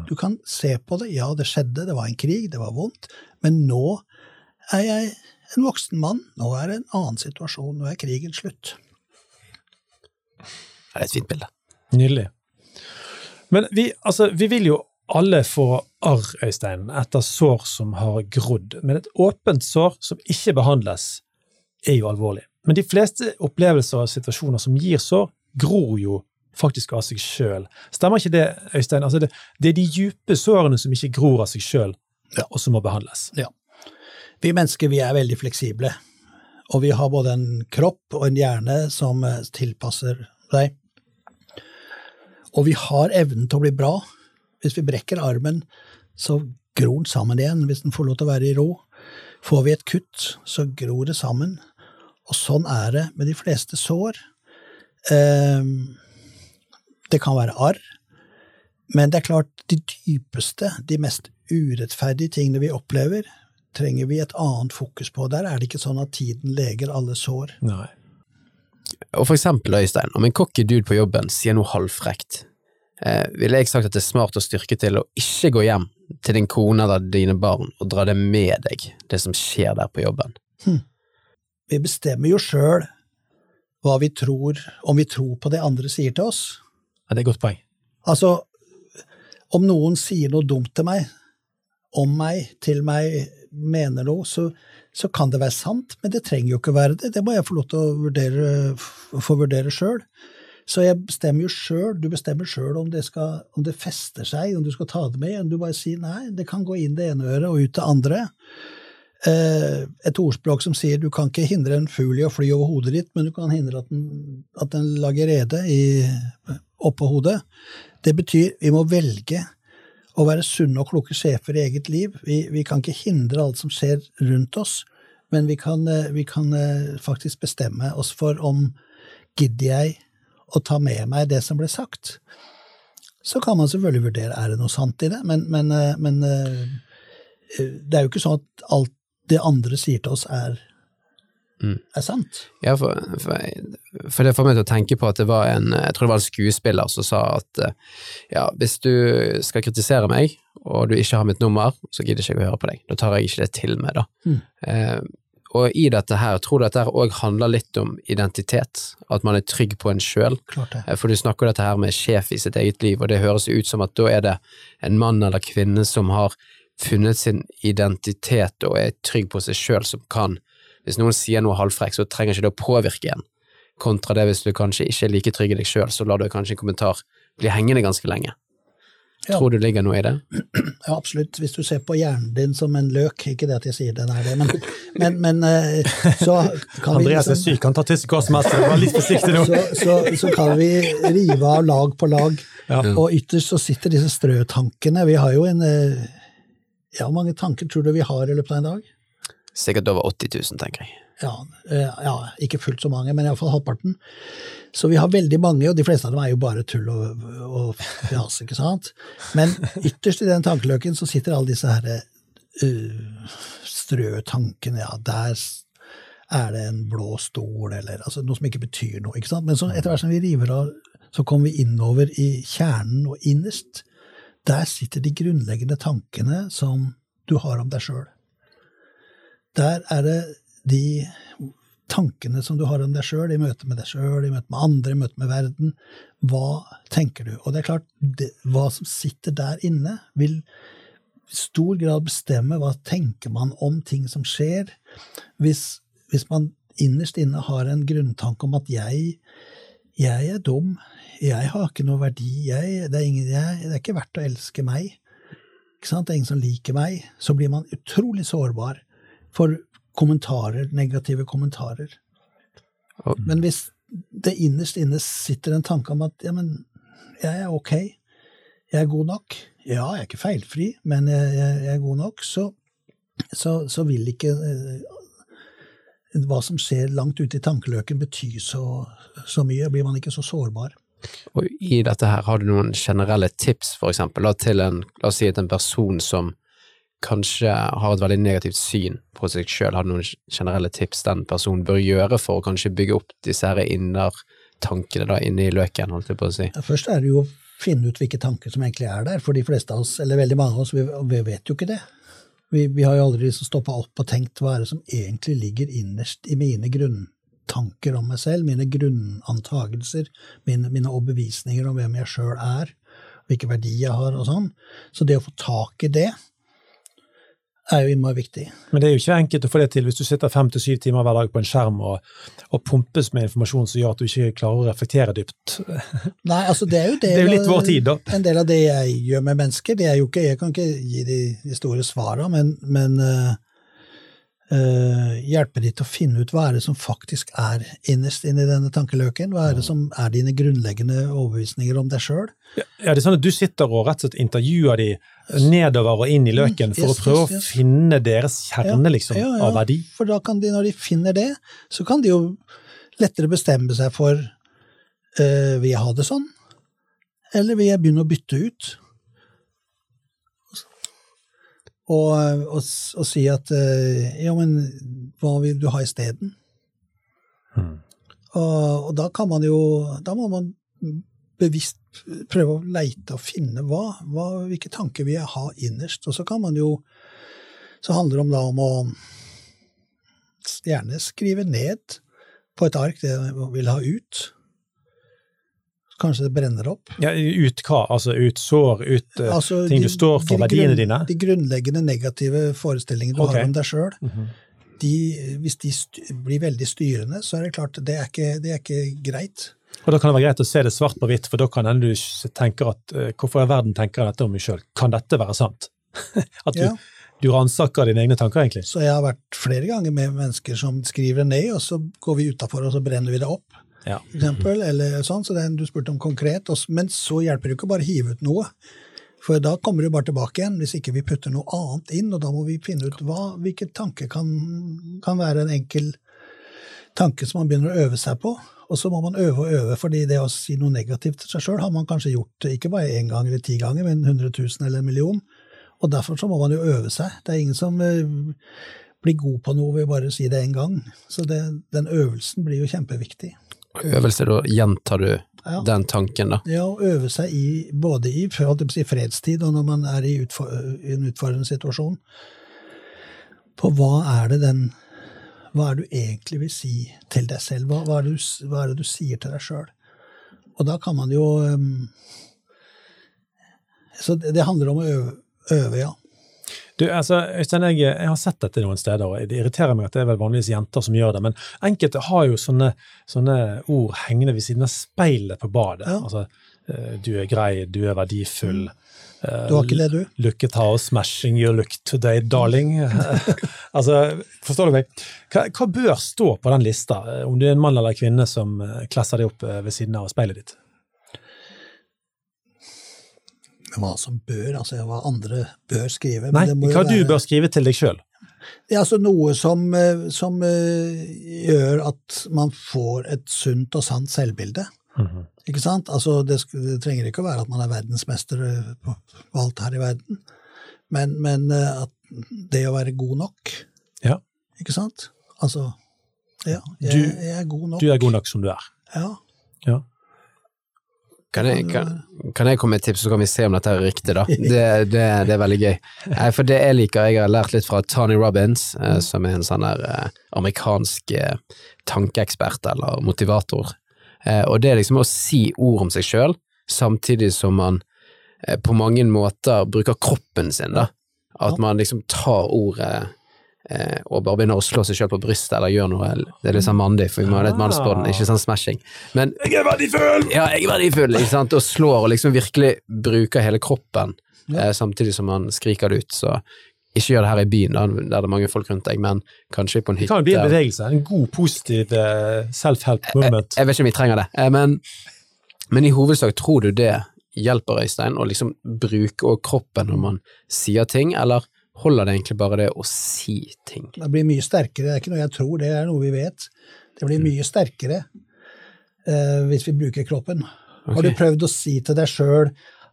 Du kan se på det, ja, det skjedde, det var en krig, det var vondt, men nå er jeg en voksen mann, nå er det en annen situasjon, nå er krigen slutt. Ja, det er et fint bilde. Nydelig. Men vi, altså, vi vil jo alle få arr, Øystein, etter sår som har grodd. Men et åpent sår som ikke behandles, er jo alvorlig. Men de fleste opplevelser og situasjoner som gir sår, gror jo faktisk av seg sjøl. Stemmer ikke det, Øystein? Altså det, det er de dype sårene som ikke gror av seg sjøl, og som må behandles. Ja. Vi mennesker vi er veldig fleksible, og vi har både en kropp og en hjerne som eh, tilpasser seg. Og vi har evnen til å bli bra. Hvis vi brekker armen, så gror den sammen igjen hvis den får lov til å være i ro. Får vi et kutt, så gror det sammen. Og sånn er det med de fleste sår. Ehm, Det kan være arr, men det er klart, de dypeste, de mest urettferdige tingene vi opplever, trenger vi et annet fokus på. Der er det ikke sånn at tiden leger alle sår. Nei. Og for eksempel, Øystein, om en cocky dude på jobben sier noe halvfrekt, eh, ville jeg sagt at det er smart å styrke til å ikke gå hjem til din kone eller dine barn og dra det med deg, det som skjer der på jobben. Vi bestemmer jo sjøl hva vi tror, om vi tror på det andre sier til oss. Ja, det er et godt poeng. Altså, om noen sier noe dumt til meg, om meg, til meg, mener noe, så, så kan det være sant, men det trenger jo ikke være det. Det må jeg få lov til å vurdere, få vurdere sjøl. Så jeg bestemmer jo sjøl, du bestemmer sjøl om, om det fester seg, om du skal ta det med, om du bare sier nei, det kan gå inn det ene øret og ut det andre. Eh, et ordspråk som sier du kan ikke hindre en fugl i å fly over hodet ditt, men du kan hindre at den, at den lager rede i, oppå hodet. Det betyr vi må velge å være sunne og kloke sjefer i eget liv. Vi, vi kan ikke hindre alt som skjer rundt oss, men vi kan, eh, vi kan eh, faktisk bestemme oss for om gidder jeg å ta med meg det som ble sagt. Så kan man selvfølgelig vurdere er det noe sant i det, men, men, eh, men det er jo ikke sånn at alt det andre sier til oss er, Mm. er sant. Ja, for, for, for det får meg til å tenke på at det var en, jeg tror det var en skuespiller som sa at ja, hvis du skal kritisere meg, og du ikke har mitt nummer, så gidder ikke jeg å høre på deg. Da tar jeg ikke det til meg, da. Mm. Eh, og i dette her, tror du dette òg handler litt om identitet? At man er trygg på en sjøl? Eh, For du snakker dette her med sjef i sitt eget liv, og det høres ut som at da er det en mann eller kvinne som har funnet sin identitet og er trygg på seg sjøl, som kan Hvis noen sier noe halvfrekt, så trenger ikke det å påvirke en, kontra det hvis du kanskje ikke er like trygg i deg sjøl, så lar du kanskje en kommentar bli hengende ganske lenge. Ja. Tror du det ligger noe i det? Ja, absolutt. Hvis du ser på hjernen din som en løk, ikke det at jeg sier den er det, men, men, men eh, så kan vi Andreas er liksom- syk, han tar tysk helst. Vær litt forsiktig nå. så, så, så kan vi rive av lag på lag, Ja. og ytterst så sitter disse strøtankene. Vi har jo en eh, Ja, hvor mange tanker tror du vi har i løpet av en dag? Sikkert over 80 000, tenker jeg. Ja, eh, ja ikke fullt så mange, men iallfall halvparten. Så vi har veldig mange, og de fleste av dem er jo bare tull og, og fjas, ikke sant? Men ytterst i den tankeløken så sitter alle disse her uh, strø tankene, Ja, der er det en blå stol, eller altså, noe som ikke betyr noe. ikke sant? Men så etter hvert som vi river av, så kommer vi innover i kjernen og innerst. Der sitter de grunnleggende tankene som du har om deg sjøl. Der er det de tankene som du har om deg sjøl, i møte med deg sjøl, i møte med andre, i møte med verden. Hva tenker du? Og det er klart, det, hva som sitter der inne, vil i stor grad bestemme hva tenker man om ting som skjer. Hvis, hvis man innerst inne har en grunntanke om at jeg, jeg er dum, jeg har ikke noe verdi, jeg, det, er ingen, jeg, det er ikke verdt å elske meg. Det er ingen som liker meg. Så blir man utrolig sårbar for kommentarer, negative kommentarer. Men hvis det innerst inne sitter en tanke om at ja, men jeg er ok, jeg er god nok, ja, jeg er ikke feilfri, men jeg, jeg, jeg er god nok, så, så, så vil ikke eh, hva som skjer langt ute i tankeløken bety så, så mye, blir man ikke så sårbar. Og i dette her, har du noen generelle tips, for eksempel, til en, la oss si en person som kanskje har et veldig negativt syn på seg sjøl, har du noen generelle tips den personen bør gjøre for å kanskje bygge opp disse her innertankene da, inne i løken, holdt jeg på å si? Først er det jo å finne ut hvilke tanker som egentlig er der, for de fleste av oss, eller veldig mange av oss, vi, vi vet jo ikke det. Vi, vi har jo aldri liksom stoppa opp og tenkt hva er det som egentlig ligger innerst i mine grunntanker om meg selv, mine grunnantagelser, mine, mine overbevisninger om hvem jeg sjøl er, hvilke verdier jeg har og sånn. Så det å få tak i det er jo innmari viktig. Men det er jo ikke enkelt å få det til hvis du sitter fem til syv timer hver dag på en skjerm og, og pumpes med informasjon som gjør at du ikke klarer å reflektere dypt. Nei, altså det er jo det er jo litt vår tid, da. En del av det jeg gjør med mennesker, det er jo ikke Jeg kan ikke gi de, de store svara, men, men eh, eh, hjelpe de til å finne ut hva er det som faktisk er innerst inni denne tankeløken? Hva er det som er dine grunnleggende overbevisninger om deg sjøl? Ja, det er sånn at Du sitter og rett og slett intervjuer de nedover og inn i løken for Mm, Yes, å prøve yes, yes. å finne deres kjerne liksom, Ja, ja, av verdi. For da kan de, når de finner det, så kan de jo lettere bestemme seg for uh, vil jeg ha det sånn, eller vil jeg begynne å bytte ut? Og, og, og si at eh, ja, men hva vil du ha isteden? Mm. Og, og da kan man jo Da må man bevisst prøve å leite og finne hva, hva hvilke tanker vil jeg ha innerst. Og så kan man jo Så handler det om da om å gjerne skrive ned på et ark det man vil ha ut. Kanskje det brenner opp. Ja, ut hva? Altså ut sår, ut uh, Altså, ting de- du står for, verdiene dine? De grunnleggende negative forestillingene du okay. har om deg sjøl, De, hvis de blir veldig styrende, så er det klart det er ikke, det er ikke greit. Og Da kan det være greit å se det svart på hvitt, for da kan du tenke at uh, hvorfor i verden tenker jeg dette om meg sjøl? Kan dette være sant? at du, Ja. du ransaker dine egne tanker, egentlig. Så jeg har vært flere ganger med mennesker som skriver ned, og så går vi utafor og så brenner vi det opp. Ja. eksempel, eller sånn, så det er en du spurte om konkret. Men så hjelper det ikke å bare hive ut noe. For da kommer det bare tilbake igjen, hvis ikke vi putter noe annet inn. Og da må vi finne ut hva, hvilke tanker kan, kan være en enkel tanke som man begynner å øve seg på. Og så må man øve og øve, fordi det å si noe negativt til seg sjøl har man kanskje gjort ikke bare én gang eller ti ganger, men 100 000 eller en million. Og derfor så må man jo øve seg. Det er ingen som eh, blir god på noe ved bare å si det én gang. Så det, den øvelsen blir jo kjempeviktig. Øvelse, da gjentar du Ja. den tanken, da. Ja, å øve seg i, både i si, fredstid og når man er i, i en utfordrende situasjon, på hva er det den Hva er det du egentlig vil si til deg selv? Hva, hva, er, det du, hva er det du sier til deg sjøl? Og da kan man jo um, Så det, det handler om å øve, øve ja. Du, altså, Øystein, jeg, jeg har sett dette noen steder, og det irriterer meg at det er vel vanligvis jenter som gjør det, men enkelte har jo sånne, sånne ord hengende ved siden av speilet på badet. Ja. Altså, eh, du er grei, du er verdifull. eh, Du har ikke det, du? Look at how smashing you look today, darling. altså, forstår du meg? Hva, hva bør stå på den lista, eh, om du er en mann eller kvinne som klesser deg opp ved siden av speilet ditt? Hva som bør, altså hva andre bør skrive. men Nei, det må jo hva du bør skrive til deg sjøl. Er altså noe som, eh, som uh, gjør at man får et sunt og sant selvbilde. Ikke sant? Altså, det, det trenger ikke å være at man er verdensmester eh, på, på alt her i verden, men, men uh, at det å være god nok. Ja. Ikke sant? Altså Ja, jeg, Du- jeg er god nok. Du er god nok som du er. Ja. Ja. Kan jeg, kan, kan jeg komme med et tips, så kan vi se om dette er riktig, da? Det, det, det er veldig gøy. Nei, For det jeg liker, jeg har lært litt fra Tony Robbins, eh, som er en sånn der eh, amerikansk eh, tankeekspert eller motivator. Og det er liksom å si ord om seg sjøl, samtidig som man på mange måter bruker kroppen sin, da. At man liksom tar ordet og bare begynner å slå seg sjøl på brystet eller gjør noe Det er litt sånn mandig, for vi må ha litt mannsbånd, ikke sånn smashing. Men Jeg er verdifull! ja, jeg er verdifull, ikke sant, og slår og liksom virkelig bruker hele kroppen, Ja. eh, samtidig som man skriker det ut, så ikke gjør det her i byen, da, der det er mange folk rundt deg, men kanskje på en Det kan bli en bevegelse. En god, positiv eh, self-help moment. Jeg vet ikke om vi trenger det, eh, men, men i hovedsak tror du det hjelper Øystein, å liksom bruke kroppen når man sier ting, eller holder det egentlig bare det å si ting? Det blir mye sterkere. Det er ikke noe jeg tror, det er noe vi vet. Det blir mye sterkere uh, hvis vi bruker kroppen. Har du prøvd å si til deg sjøl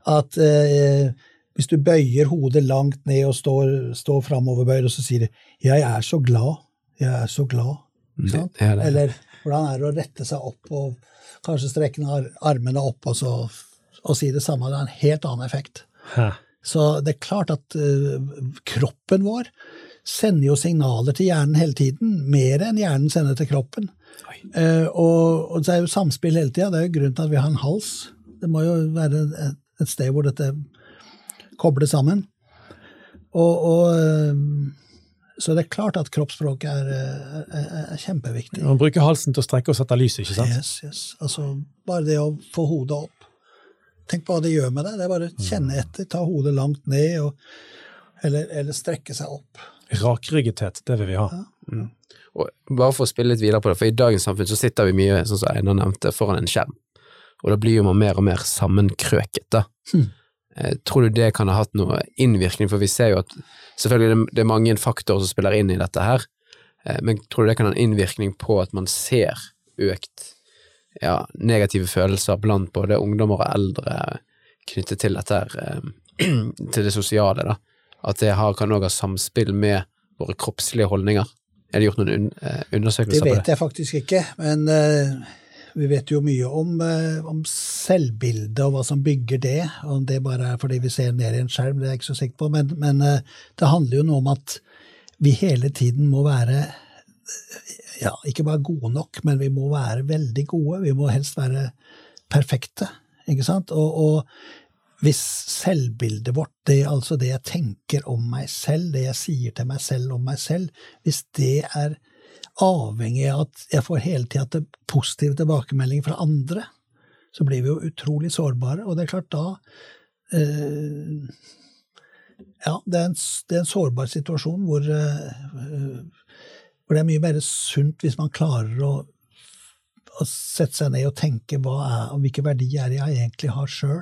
at uh, hvis du bøyer hodet langt ned og står, står framoverbøyd, og så sier du 'jeg er så glad', 'jeg er så glad', ikke sant? Ja, det- Eller hvordan er det å rette seg opp og kanskje strekke armene opp og, så, og si det samme? Det har en helt annen effekt. Hæ. Så det er klart at uh, kroppen vår sender jo signaler til hjernen hele tiden, mer enn hjernen sender til kroppen. Uh, og, og det er jo samspill hele tida. Det er jo grunnen til at vi har en hals. Det må jo være et, et sted hvor dette kobler sammen. Og, og eh, Så det er klart at kroppsspråk er, er, er kjempeviktig. Man bruker halsen til å strekke og sette lyset, ikke sant? Yes, yes. Altså, bare det å få hodet opp. Tenk på hva det gjør med deg. Det er bare å kjenne etter, ta hodet langt ned, og, eller, eller strekke seg opp. Rakryggethet, det vil vi ha. Og bare for å spille litt videre på det, for i dagens samfunn så sitter vi mye, sånn som Einar nevnte, foran en skjerm. Og da blir jo man mer og mer sammenkrøket, da. Eh, Tror du det kan ha hatt noe innvirkning, for vi ser jo at selvfølgelig det- det er mange faktorer som spiller inn i dette her, eh, men tror du det kan ha en innvirkning på at man ser økt ja, negative følelser blant både ungdommer og eldre knyttet til dette her, eh, til det sosiale, da? At det har, kan òg ha samspill med våre kroppslige holdninger? Er det gjort noen eh, undersøkelser på det? Det vet jeg faktisk ikke, men eh, vi vet jo mye om, uh, om selvbildet og hva som bygger det. Om det bare er fordi vi ser ned i en skjerm, det er jeg ikke så sikker på, men, men det handler jo noe om at vi hele tiden må være ja, ikke bare gode nok, men vi må være veldig gode. Vi må helst være perfekte, ikke sant? Og, og hvis selvbildet vårt, det altså det jeg tenker om meg selv, det jeg sier til meg selv om meg selv, hvis det er avhengig av at jeg får hele tida positive tilbakemeldinger fra andre, så blir vi jo utrolig sårbare, og det er klart da eh, Ja, det er, en, det er en sårbar situasjon hvor, eh, hvor det er mye mer sunt hvis man klarer å, å sette seg ned og tenke er, hvilke verdier er jeg egentlig har sjøl.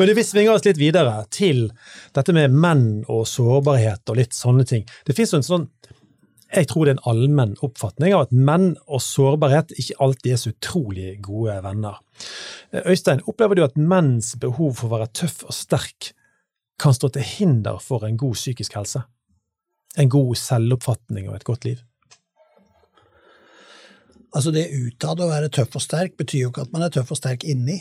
Men det vi svinge oss litt videre til dette med menn og sårbarhet og litt sånne ting. Det finnes jo en sånn jeg tror det er en allmenn oppfatning av at menn og sårbarhet ikke alltid er så utrolig gode venner. Øystein, opplever du at menns behov for å være tøff og sterk kan stå til hinder for en god psykisk helse? En god selvoppfatning og et godt liv? Altså det utad å være tøff og sterk betyr jo ikke at man er tøff og sterk inni.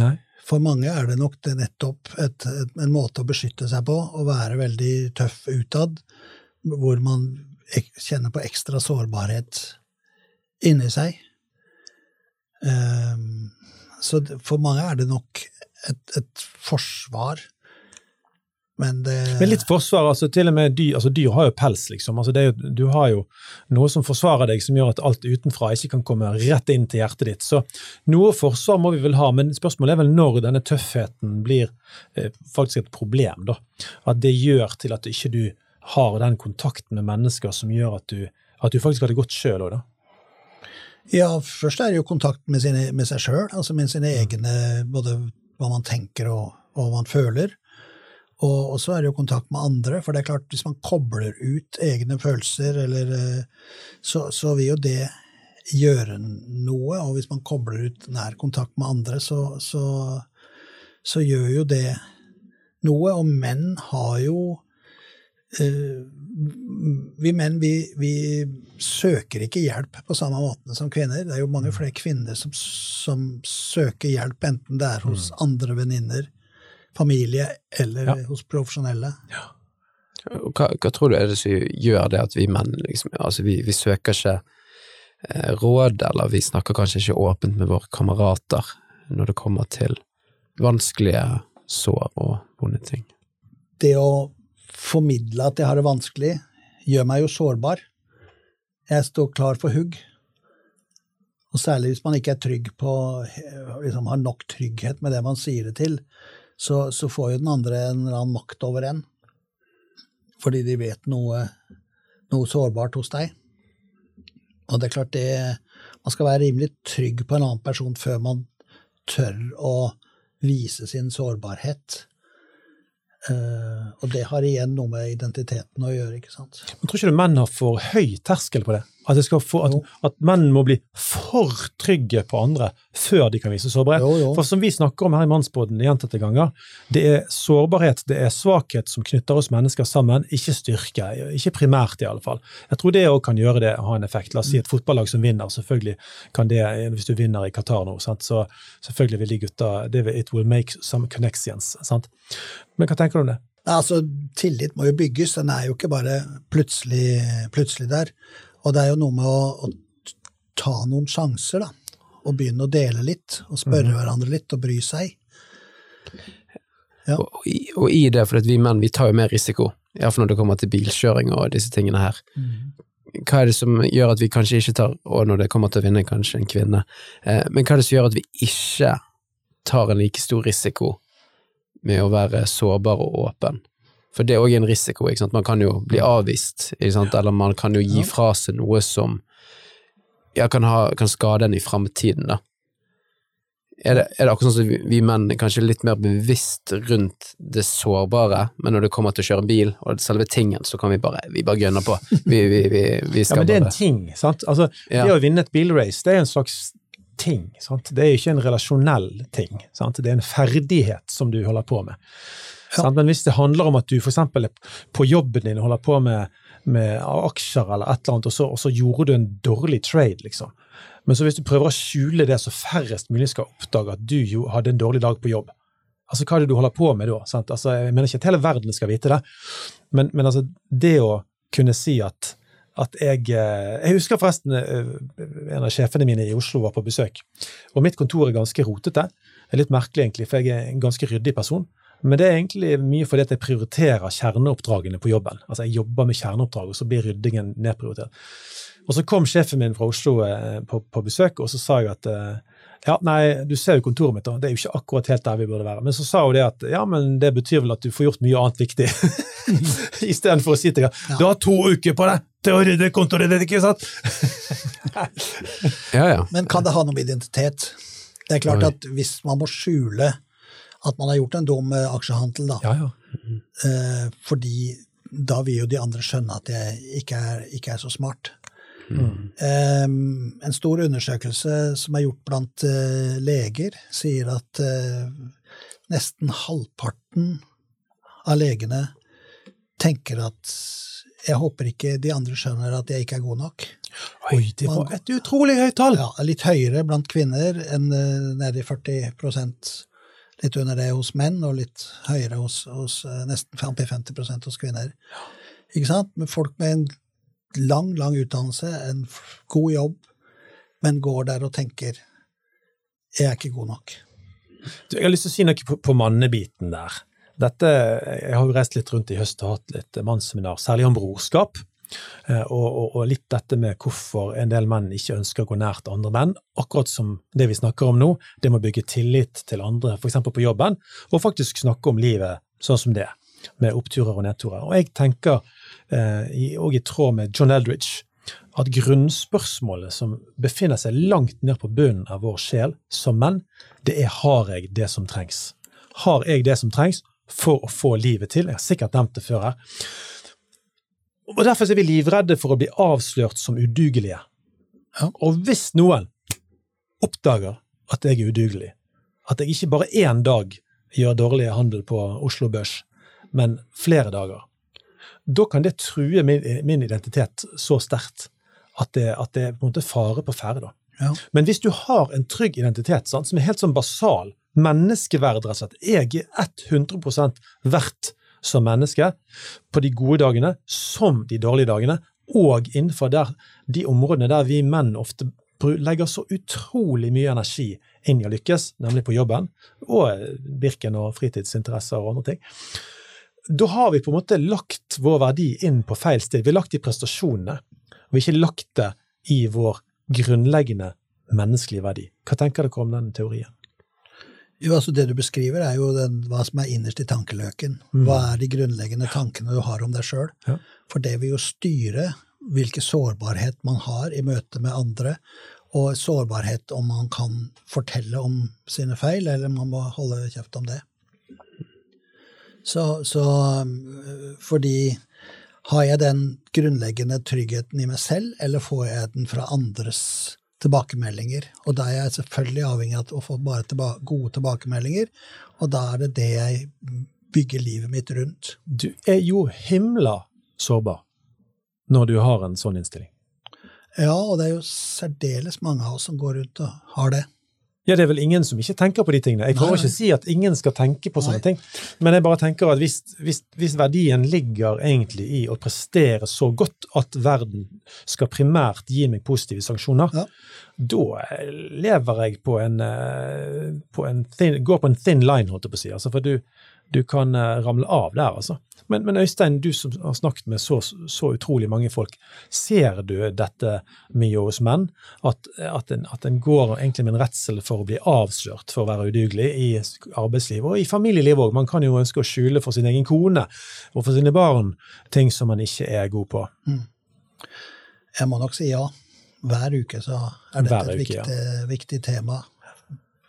Nei. For mange er det nok det nettopp et, et, en måte å beskytte seg på, å være veldig tøff utad, hvor man kjenner på ekstra sårbarhet inni seg. Um, så for mange er det nok et, et forsvar, men det Men litt forsvar, altså til og med dyr, altså dyr har jo pels, liksom. Altså det du har jo noe som forsvarer deg, som gjør at alt utenfra ikke kan komme rett inn til hjertet ditt. Så noe forsvar må vi vel ha, men spørsmålet er vel når denne tøffheten blir eh, faktisk et problem, da. At det gjør til at ikke du har den kontakten med mennesker som gjør at du, at du faktisk har det godt sjøl òg, da. Ja, først er det jo kontakt med, sine, med seg sjøl, altså med sine egne Både hva man tenker og, og hva man føler. Og, så er det jo kontakt med andre, for det er klart, hvis man kobler ut egne følelser, eller eh, så, så vil jo det gjøre noe. Og hvis man kobler ut nær kontakt med andre, så, så, så gjør jo det noe. Og menn har jo eh, vi menn vi, vi, søker ikke hjelp på samme måte som kvinner. Det er jo mange flere kvinner som, som søker hjelp, enten det er hos Mm. andre venninner, familie eller Ja. hos profesjonelle. Ja. Hva, hva tror du er det som gjør det at vi menn liksom, altså vi, vi søker ikke eh, råd, eller vi snakker kanskje ikke åpent med våre kamerater når det kommer til vanskelige sår og vonde ting? Det å formidle at jeg har det vanskelig, gjør meg jo sårbar. Jeg står klar for hugg. Og særlig hvis man ikke er trygg på, liksom har nok trygghet med det man sier det til, så, så får jo den andre en eller annen makt over en. Fordi de vet noe, noe sårbart hos deg. Og det er klart det Man skal være rimelig trygg på en annen person før man tør å vise sin sårbarhet. Uh, og det har igjen noe med identiteten å gjøre, ikke sant. Men tror ikke du menn har for høy terskel på det? At, få, at, at menn må bli for trygge på andre før de kan vise sårbarhet? Jo, jo. For som vi snakker om her i Mannsbåten gjentatte ganger, det er sårbarhet, det er svakhet som knytter oss mennesker sammen, ikke styrke. Ikke primært, i alle fall. Jeg tror det òg kan gjøre det, ha en effekt. La oss si et fotballag som vinner, selvfølgelig kan det, hvis du vinner i Qatar nå, sant? så selvfølgelig vil de gutta det vil, It will make some connections. Sant? Men hva tenker du om det? Altså, Tillit må jo bygges, den er jo ikke bare plutselig, plutselig der. Og det er jo noe med å, å ta noen sjanser, da. Og begynne å dele litt, og spørre hverandre litt, og bry seg. Ja. Og, og, i, og i det, for at vi menn vi tar jo mer risiko, iallfall når det kommer til bilkjøring og disse tingene her. Hva er det som gjør at vi kanskje ikke tar, og når det kommer til å vinne kanskje en kvinne, eh, men hva er det som gjør at vi ikke tar en like stor risiko med å være sårbar og åpen? For det er òg en risiko. Man kan jo bli avvist, eller man kan jo gi fra seg noe som ja, kan, ha, kan skade en i framtiden. Er det, er det akkurat sånn som vi, menn er kanskje litt mer bevisst rundt det sårbare, men når det kommer til å kjøre bil og selve tingen, så kan vi bare, vi bare gønne på. Vi, vi, vi, vi Ja, skal men det er en ting, sant? Altså, Ja. Det å vinne et bilrace, det er en slags ting. Sant? Det er ikke en relasjonell ting. Sant? Det er en ferdighet som du holder på med. Ja. Men hvis det handler om at du f.eks. på jobben din holder på med, med aksjer eller et eller annet, og så, og så gjorde du en dårlig trade, liksom. Men så hvis du prøver å skjule det, så færrest mulig skal oppdage at du jo hadde en dårlig dag på jobb. Altså, Hva er det du holder på med da? Altså, jeg mener ikke at hele verden skal vite det, men, men altså, det å kunne si at at jeg eh, Jeg husker forresten eh, en av sjefene mine i Oslo var på besøk. Og mitt kontor er ganske rotete. Det er litt merkelig, egentlig, for jeg er en ganske ryddig person. Men det er egentlig mye fordi at jeg prioriterer kjerneoppdragene på jobben. Altså Jeg jobber med kjerneoppdrag, og så blir ryddingen nedprioritert. Og så kom sjefen min fra Oslo eh, på, på besøk, og så sa jeg at eh, ja, nei, du ser jo kontoret mitt, da. Det er jo ikke akkurat helt der vi burde være. Men så sa hun det at ja, men det betyr vel at du får gjort mye annet viktig. Istedenfor å si til deg du har to uker på deg til å rydde kontoret ditt, ikke sant? Ja, ja. Men kan det ha noe med identitet? Det er klart Oi. at hvis man må skjule at man har gjort en dum eh, aksjehandel, da, Ja, ja. eh, fordi da vil jo de andre skjønne at jeg ikke er, ikke er så smart. Eh, en stor undersøkelse som er gjort blant eh, leger, sier at eh, nesten halvparten av legene tenker at jeg håper ikke de andre skjønner at jeg ikke er god nok. Oi, det var et utrolig høyt tall! Ja, litt høyere blant kvinner enn eh, nede i 40 litt under det hos menn, og litt høyere hos, hos eh, nesten 50% hos kvinner. Ikke sant? Men folk med en lang, lang utdannelse, en god jobb, men går der og tenker 'jeg er ikke god nok'. Du, Jeg har lyst til å si noe på, på mannebiten der. Dette, jeg har jo reist litt rundt i høst og hatt litt mannsseminar, særlig om brorskap. Eh, Og, og, og litt dette med hvorfor en del menn ikke ønsker å gå nært andre menn. Akkurat som det vi snakker om nå, det med å bygge tillit til andre, f.eks. på jobben, og faktisk snakke om livet sånn som det, med oppturer og nedturer. Og jeg tenker, eh, og i tråd med John Eldridge, at grunnspørsmålet som befinner seg langt ned på bunnen av vår sjel som menn, det er har jeg det som trengs? Har jeg det som trengs for å få livet til? Jeg har sikkert nevnt det før her. Og Derfor er vi livredde for å bli avslørt som udugelige. Ja. Og hvis noen oppdager at jeg er udugelig, at jeg ikke bare én dag gjør dårlig handel på Oslo Børs, men flere dager, da kan det true min, min identitet så sterkt at det, at det på en måte fare på ferde. Ja. Men hvis du har en trygg identitet sant, som er helt sånn basal, menneskeverd, rett og slett Jeg er 100% verdt som menneske på de gode dagene som de dårlige dagene, og innenfor der, de områdene der vi menn ofte legger så utrolig mye energi inn i å lykkes, nemlig på jobben, og eh, Birken og fritidsinteresser og andre ting. Da har vi på en måte lagt vår verdi inn på feil sted. Vi har lagt det i prestasjonene, og ikke lagt det i vår grunnleggende menneskelige verdi. Hva tenker dere om den teorien? Jo, altså Det du beskriver, er jo den, hva som er innerst i tankeløken. Mm. Hva er de grunnleggende tankene du har om deg sjøl? Ja. For det vil jo styre hvilken sårbarhet man har i møte med andre, og sårbarhet om man kan fortelle om sine feil, eller man må holde kjeft om det. Så, så fordi har jeg den grunnleggende tryggheten i meg selv, eller får jeg den fra andres tilbakemeldinger? Og da er jeg selvfølgelig avhengig av å få bare tilba gode tilbakemeldinger, og da er det det jeg bygger livet mitt rundt. Du er jo himla sårbar når du har en sånn innstilling. Ja, og det er jo særdeles mange av oss som går rundt og har det. Ja, det er vel ingen som ikke tenker på de tingene. Jeg prøver ikke å si at ingen skal tenke på sånne Nei. ting, men jeg bare tenker at hvis, hvis, hvis verdien ligger egentlig i å prestere så godt at verden skal primært gi meg positive sanksjoner, Ja. da lever jeg på en, eh, på en thin, går på en thin line, holdt jeg på å si. Altså, for du, du kan eh, ramle av der, altså. Men, men Øystein, du som har snakket med så, så utrolig mange folk, ser du dette mye hos menn? At, at, en, at en går egentlig med en redsel for å bli avslørt for å være udugelig i arbeidslivet og i familielivet òg. Man kan jo ønske å skjule for sin egen kone og for sine barn ting som man ikke er god på. Jeg må nok si ja. Hver uke så er dette uke, et viktig, ja. viktig tema.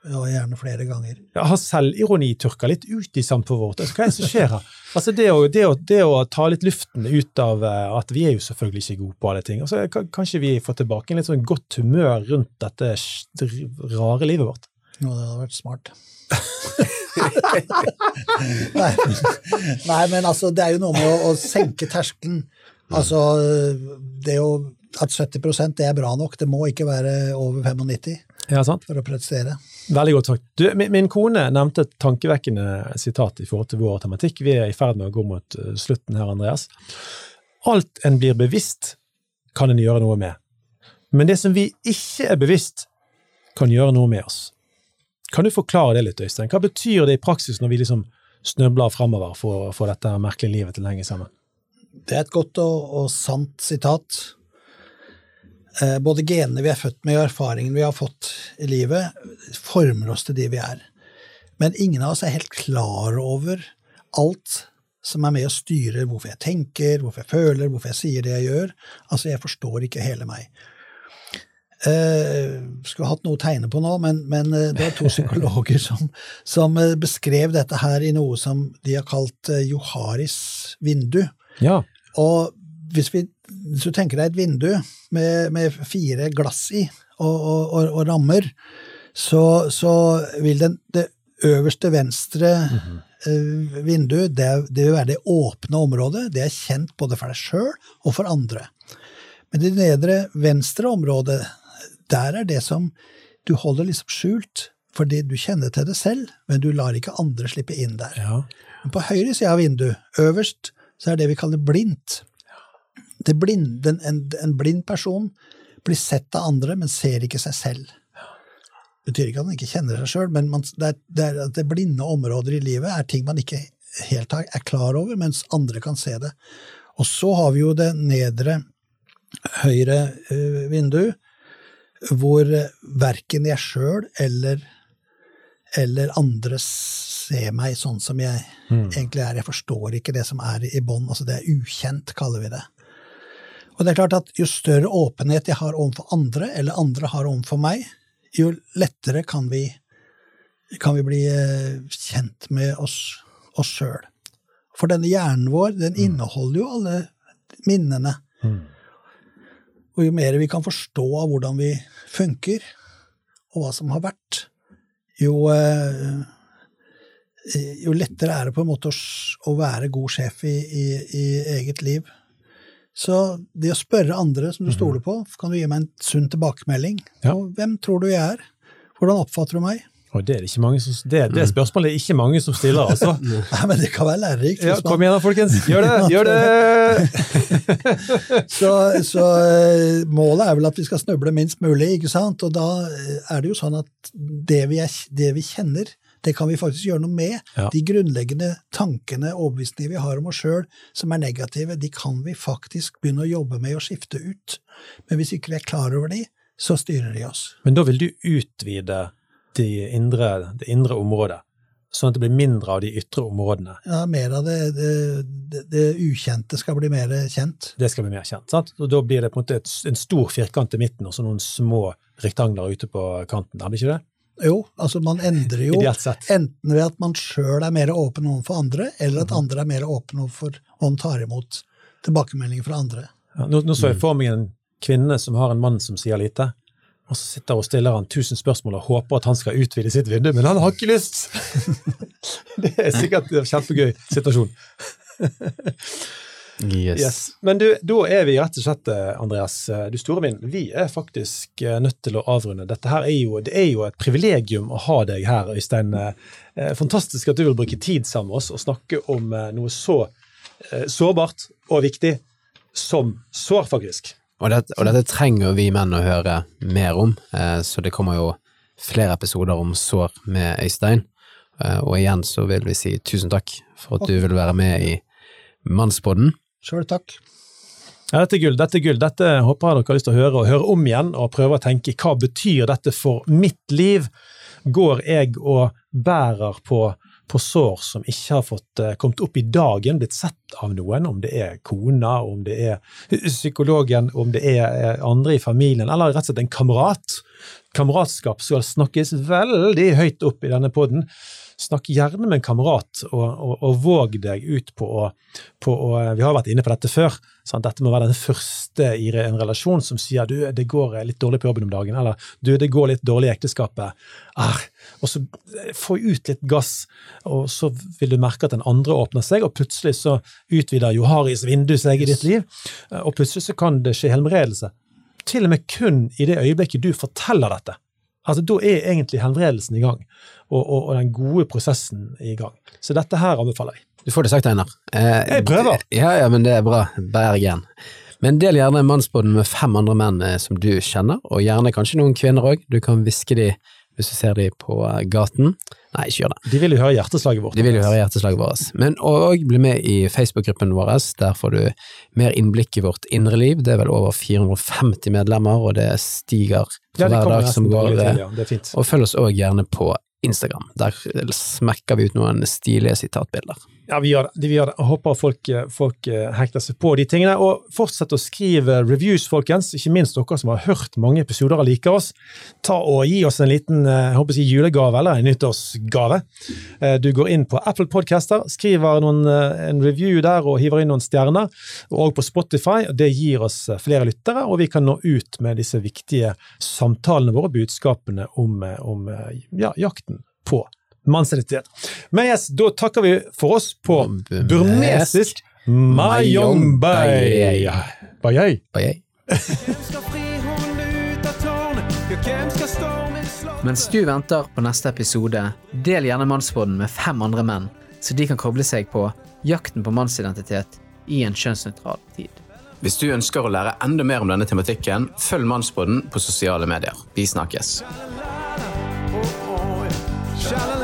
Og gjerne flere ganger. Ja, har selvironi tørka litt ut i samfunnet vårt? Altså, hva er det som skjer her? Altså, det, å, det, å, det å ta litt luften ut av eh, at vi er jo selvfølgelig ikke gode på alle ting. Altså, kanskje vi får tilbake en litt sånn godt humør rundt dette rare livet vårt? Jo, det hadde vært smart. nei, nei, men altså, det er jo noe med å, å senke terskelen. Altså, det å at 70 det er bra nok, det må ikke være over 95 Ja, sant? for å prestere. Veldig godt sagt. Du, min, min kone nevnte et tankevekkende sitat i forhold til vår tematikk. Vi er i ferd med å gå mot eh, slutten her, Andreas. Alt en blir bevisst, kan en gjøre noe med. Men det som vi ikke er bevisst, kan gjøre noe med oss. Kan du forklare det litt, Øystein? Hva betyr det i praksis når vi liksom snøbler fremover for å få dette merkelige livet til å henge sammen? Det er et godt og, og sant sitat. Eh, Både genene vi er født med og erfaringene vi har fått i livet, former oss til de vi er. Men ingen av oss er helt klar over alt som er med å styre hvorfor jeg tenker, hvorfor jeg føler, hvorfor jeg sier det jeg gjør. Altså, jeg forstår ikke hele meg. Uh, skulle hatt noe å tegne på nå, men, men eh, det var to psykologer som, som beskrev dette her i noe som de har kalt Joharis vindu. Ja. Og hvis, vi, hvis du tenker deg et vindu med, med fire glass i og, og, og, og rammer, så, så vil den, det øverste venstre eh, vindu, det, det vil være det åpne området. Det er kjent både for deg sjøl og for andre. Men det nedre venstre området, der er det som du holder liksom skjult, fordi du kjenner til det selv, men du lar ikke andre slippe inn der. ja. På høyre side av vinduet, øverst, så er det vi kaller blindt. Det blind, en, en, blind person blir sett av andre, men ser ikke seg selv. Det betyr ikke at man ikke kjenner seg sjøl, men man, det, er, det, er, det blinde områder i livet er ting man ikke helt er klar over, mens andre kan se det. Og så har vi jo det nedre høyre eh, vindu, hvor uh, verken jeg sjøl eller, eller andre ser meg sånn som jeg egentlig er. Jeg forstår ikke det som er i bånn. Altså det er ukjent, kaller vi det. Og det er klart at jo større åpenhet jeg har overfor andre, eller andre har overfor meg, jo lettere kan vi, kan vi bli eh, kjent med oss, sjøl. For denne hjernen vår, den inneholder jo alle minnene. Og jo mer vi kan forstå av hvordan vi funker, og hva som har vært, jo, eh, jo lettere er det på en måte å være god sjef i, i, i eget liv. Så det å spørre andre som du stoler på, kan du gi meg en sunn tilbakemelding. Ja. Hvem tror du jeg er? Hvordan oppfatter du meg? Og det, er ikke mange som, det, det spørsmålet er ikke mange som stiller, altså. Nei, men det kan være lærerikt. Ja, kom igjen da, folkens. Gjør det! Gjør det! Så, så eh, målet er vel at vi skal snuble minst mulig, ikke sant? Og da eh, er det jo sånn at det vi, er, det vi kjenner, det kan vi faktisk gjøre noe med. Ja. De grunnleggende tankene og overbevisningene vi har om oss sjøl som er negative, de kan vi faktisk begynne å jobbe med og skifte ut. Men hvis ikke vi er klar over de, så styrer de oss. Men da vil du utvide det indre, det indre området, sånn at det blir mindre av de ytre områdene. Ja, mer av det, det, det, det ukjente skal bli mer kjent. Det skal bli mer kjent. sant? Og Da blir det på en måte et, en stor firkant i midten og så noen små rektangler ute på kanten. Er det ikke det? Jo, altså man endrer jo enten ved at man sjøl er mer åpen overfor andre, eller at andre er mer åpne overfor og tar imot tilbakemeldinger fra andre. Ja, nå, nå så jeg for meg en kvinne som har en mann som sier lite, og så sitter og stiller han tusen spørsmål og håper at han skal utvide sitt vindu, men han har ikke lyst! det er sikkert en kjempegøy situasjon. Yes. Yes. Men du, da er vi rett og slett, eh, Andreas, eh, du store min, vi er faktisk eh, nødt til å avrunde. Dette her er jo, det er jo et privilegium å ha deg her, Øystein. Fantastisk at du vil bruke tid sammen med oss og snakke om noe så sårbart og viktig som sår, faktisk. Og, dette, og dette trenger vi menn å høre mer om, så det kommer jo flere episoder om sår med Øystein. Og igjen så vil vi si tusen takk for at du vil være med i Mannspodden. Sjøl takk. Ja, dette er gull. Dette er gull. Dette håper jeg dere har lyst til å høre og høre om igjen, og prøve å tenke hva betyr dette for mitt liv? Går jeg og bærer på, på sår som ikke har fått uh, kommet opp i dagen, blitt sett av noen, om det er kona, om det er psykologen, om det er eh, andre i familien, eller rett og slett en kamerat? Kameratskap skal snakkes veldig høyt opp i denne poden. Snakk gjerne med en kamerat, og, og, og våg deg ut på å, på å Vi har vært inne på dette før. Sant? Dette må være den første i en relasjon som sier du, det går litt dårlig på jobben om dagen, eller du, det går litt dårlig i ekteskapet. Ah, og så eh, få ut litt gass, og så vil du merke at den andre åpner seg, og plutselig så utvider Joharis vindu seg i ditt liv, eh, og plutselig så kan det skje helbredelse. Til og med kun i det øyeblikket du forteller dette. Altså, Da er egentlig helbredelsen i gang, og, og, og den gode prosessen i gang. Så dette her anbefaler jeg. Du får det sagt, Einar. Eh, Jeg prøver. Ja, ja, men det er bra. Bergen. Men del gjerne Mannspodden med fem andre menn eh, som du kjenner, og gjerne kanskje noen kvinner òg. Du kan hviske de hvis du ser de på eh, gaten. Nei, ikke gjør det. De vil jo høre hjerteslaget vårt. De vil jo høre hjerteslaget vårt. Men òg bli med i Facebook-gruppen vår, der får du mer innblikk i vårt indre liv. Det er vel over 450 medlemmer, og det stiger for Ja, hver dag som går. til, ja. Det er fint. Og følg oss òg gjerne på Instagram. Der smekker vi ut noen stilige sitatbilder. Ja, vi gjør det. Vi gjør det. Jeg håper folk, folk eh, hekter seg på de tingene. Og fortsett å skrive reviews, folkens. Ikke minst dere som har hørt mange episoder og liker oss. Ta og Gi oss en liten eh, jeg håper si julegave eller en nyttårsgave. Eh, Du går inn på Apple Podcaster, skriver noen, eh, en review der og hiver inn noen stjerner. Og på Spotify. Det gir oss eh, flere lyttere, og vi kan nå ut med disse viktige samtalene våre, budskapene om, eh, om eh, ja, jakten på mannsidentitet. Men yes, da takker vi for oss på burmesisk Mayongbay. Bayay. Mens du venter på neste episode, del gjerne mannsbåden med fem andre menn, så de kan koble seg på jakten på mannsidentitet i en kjønnsnøytral tid. Hvis du ønsker å lære enda mer om denne tematikken, følg mannsbåden på sosiale medier. Vi snakkes. la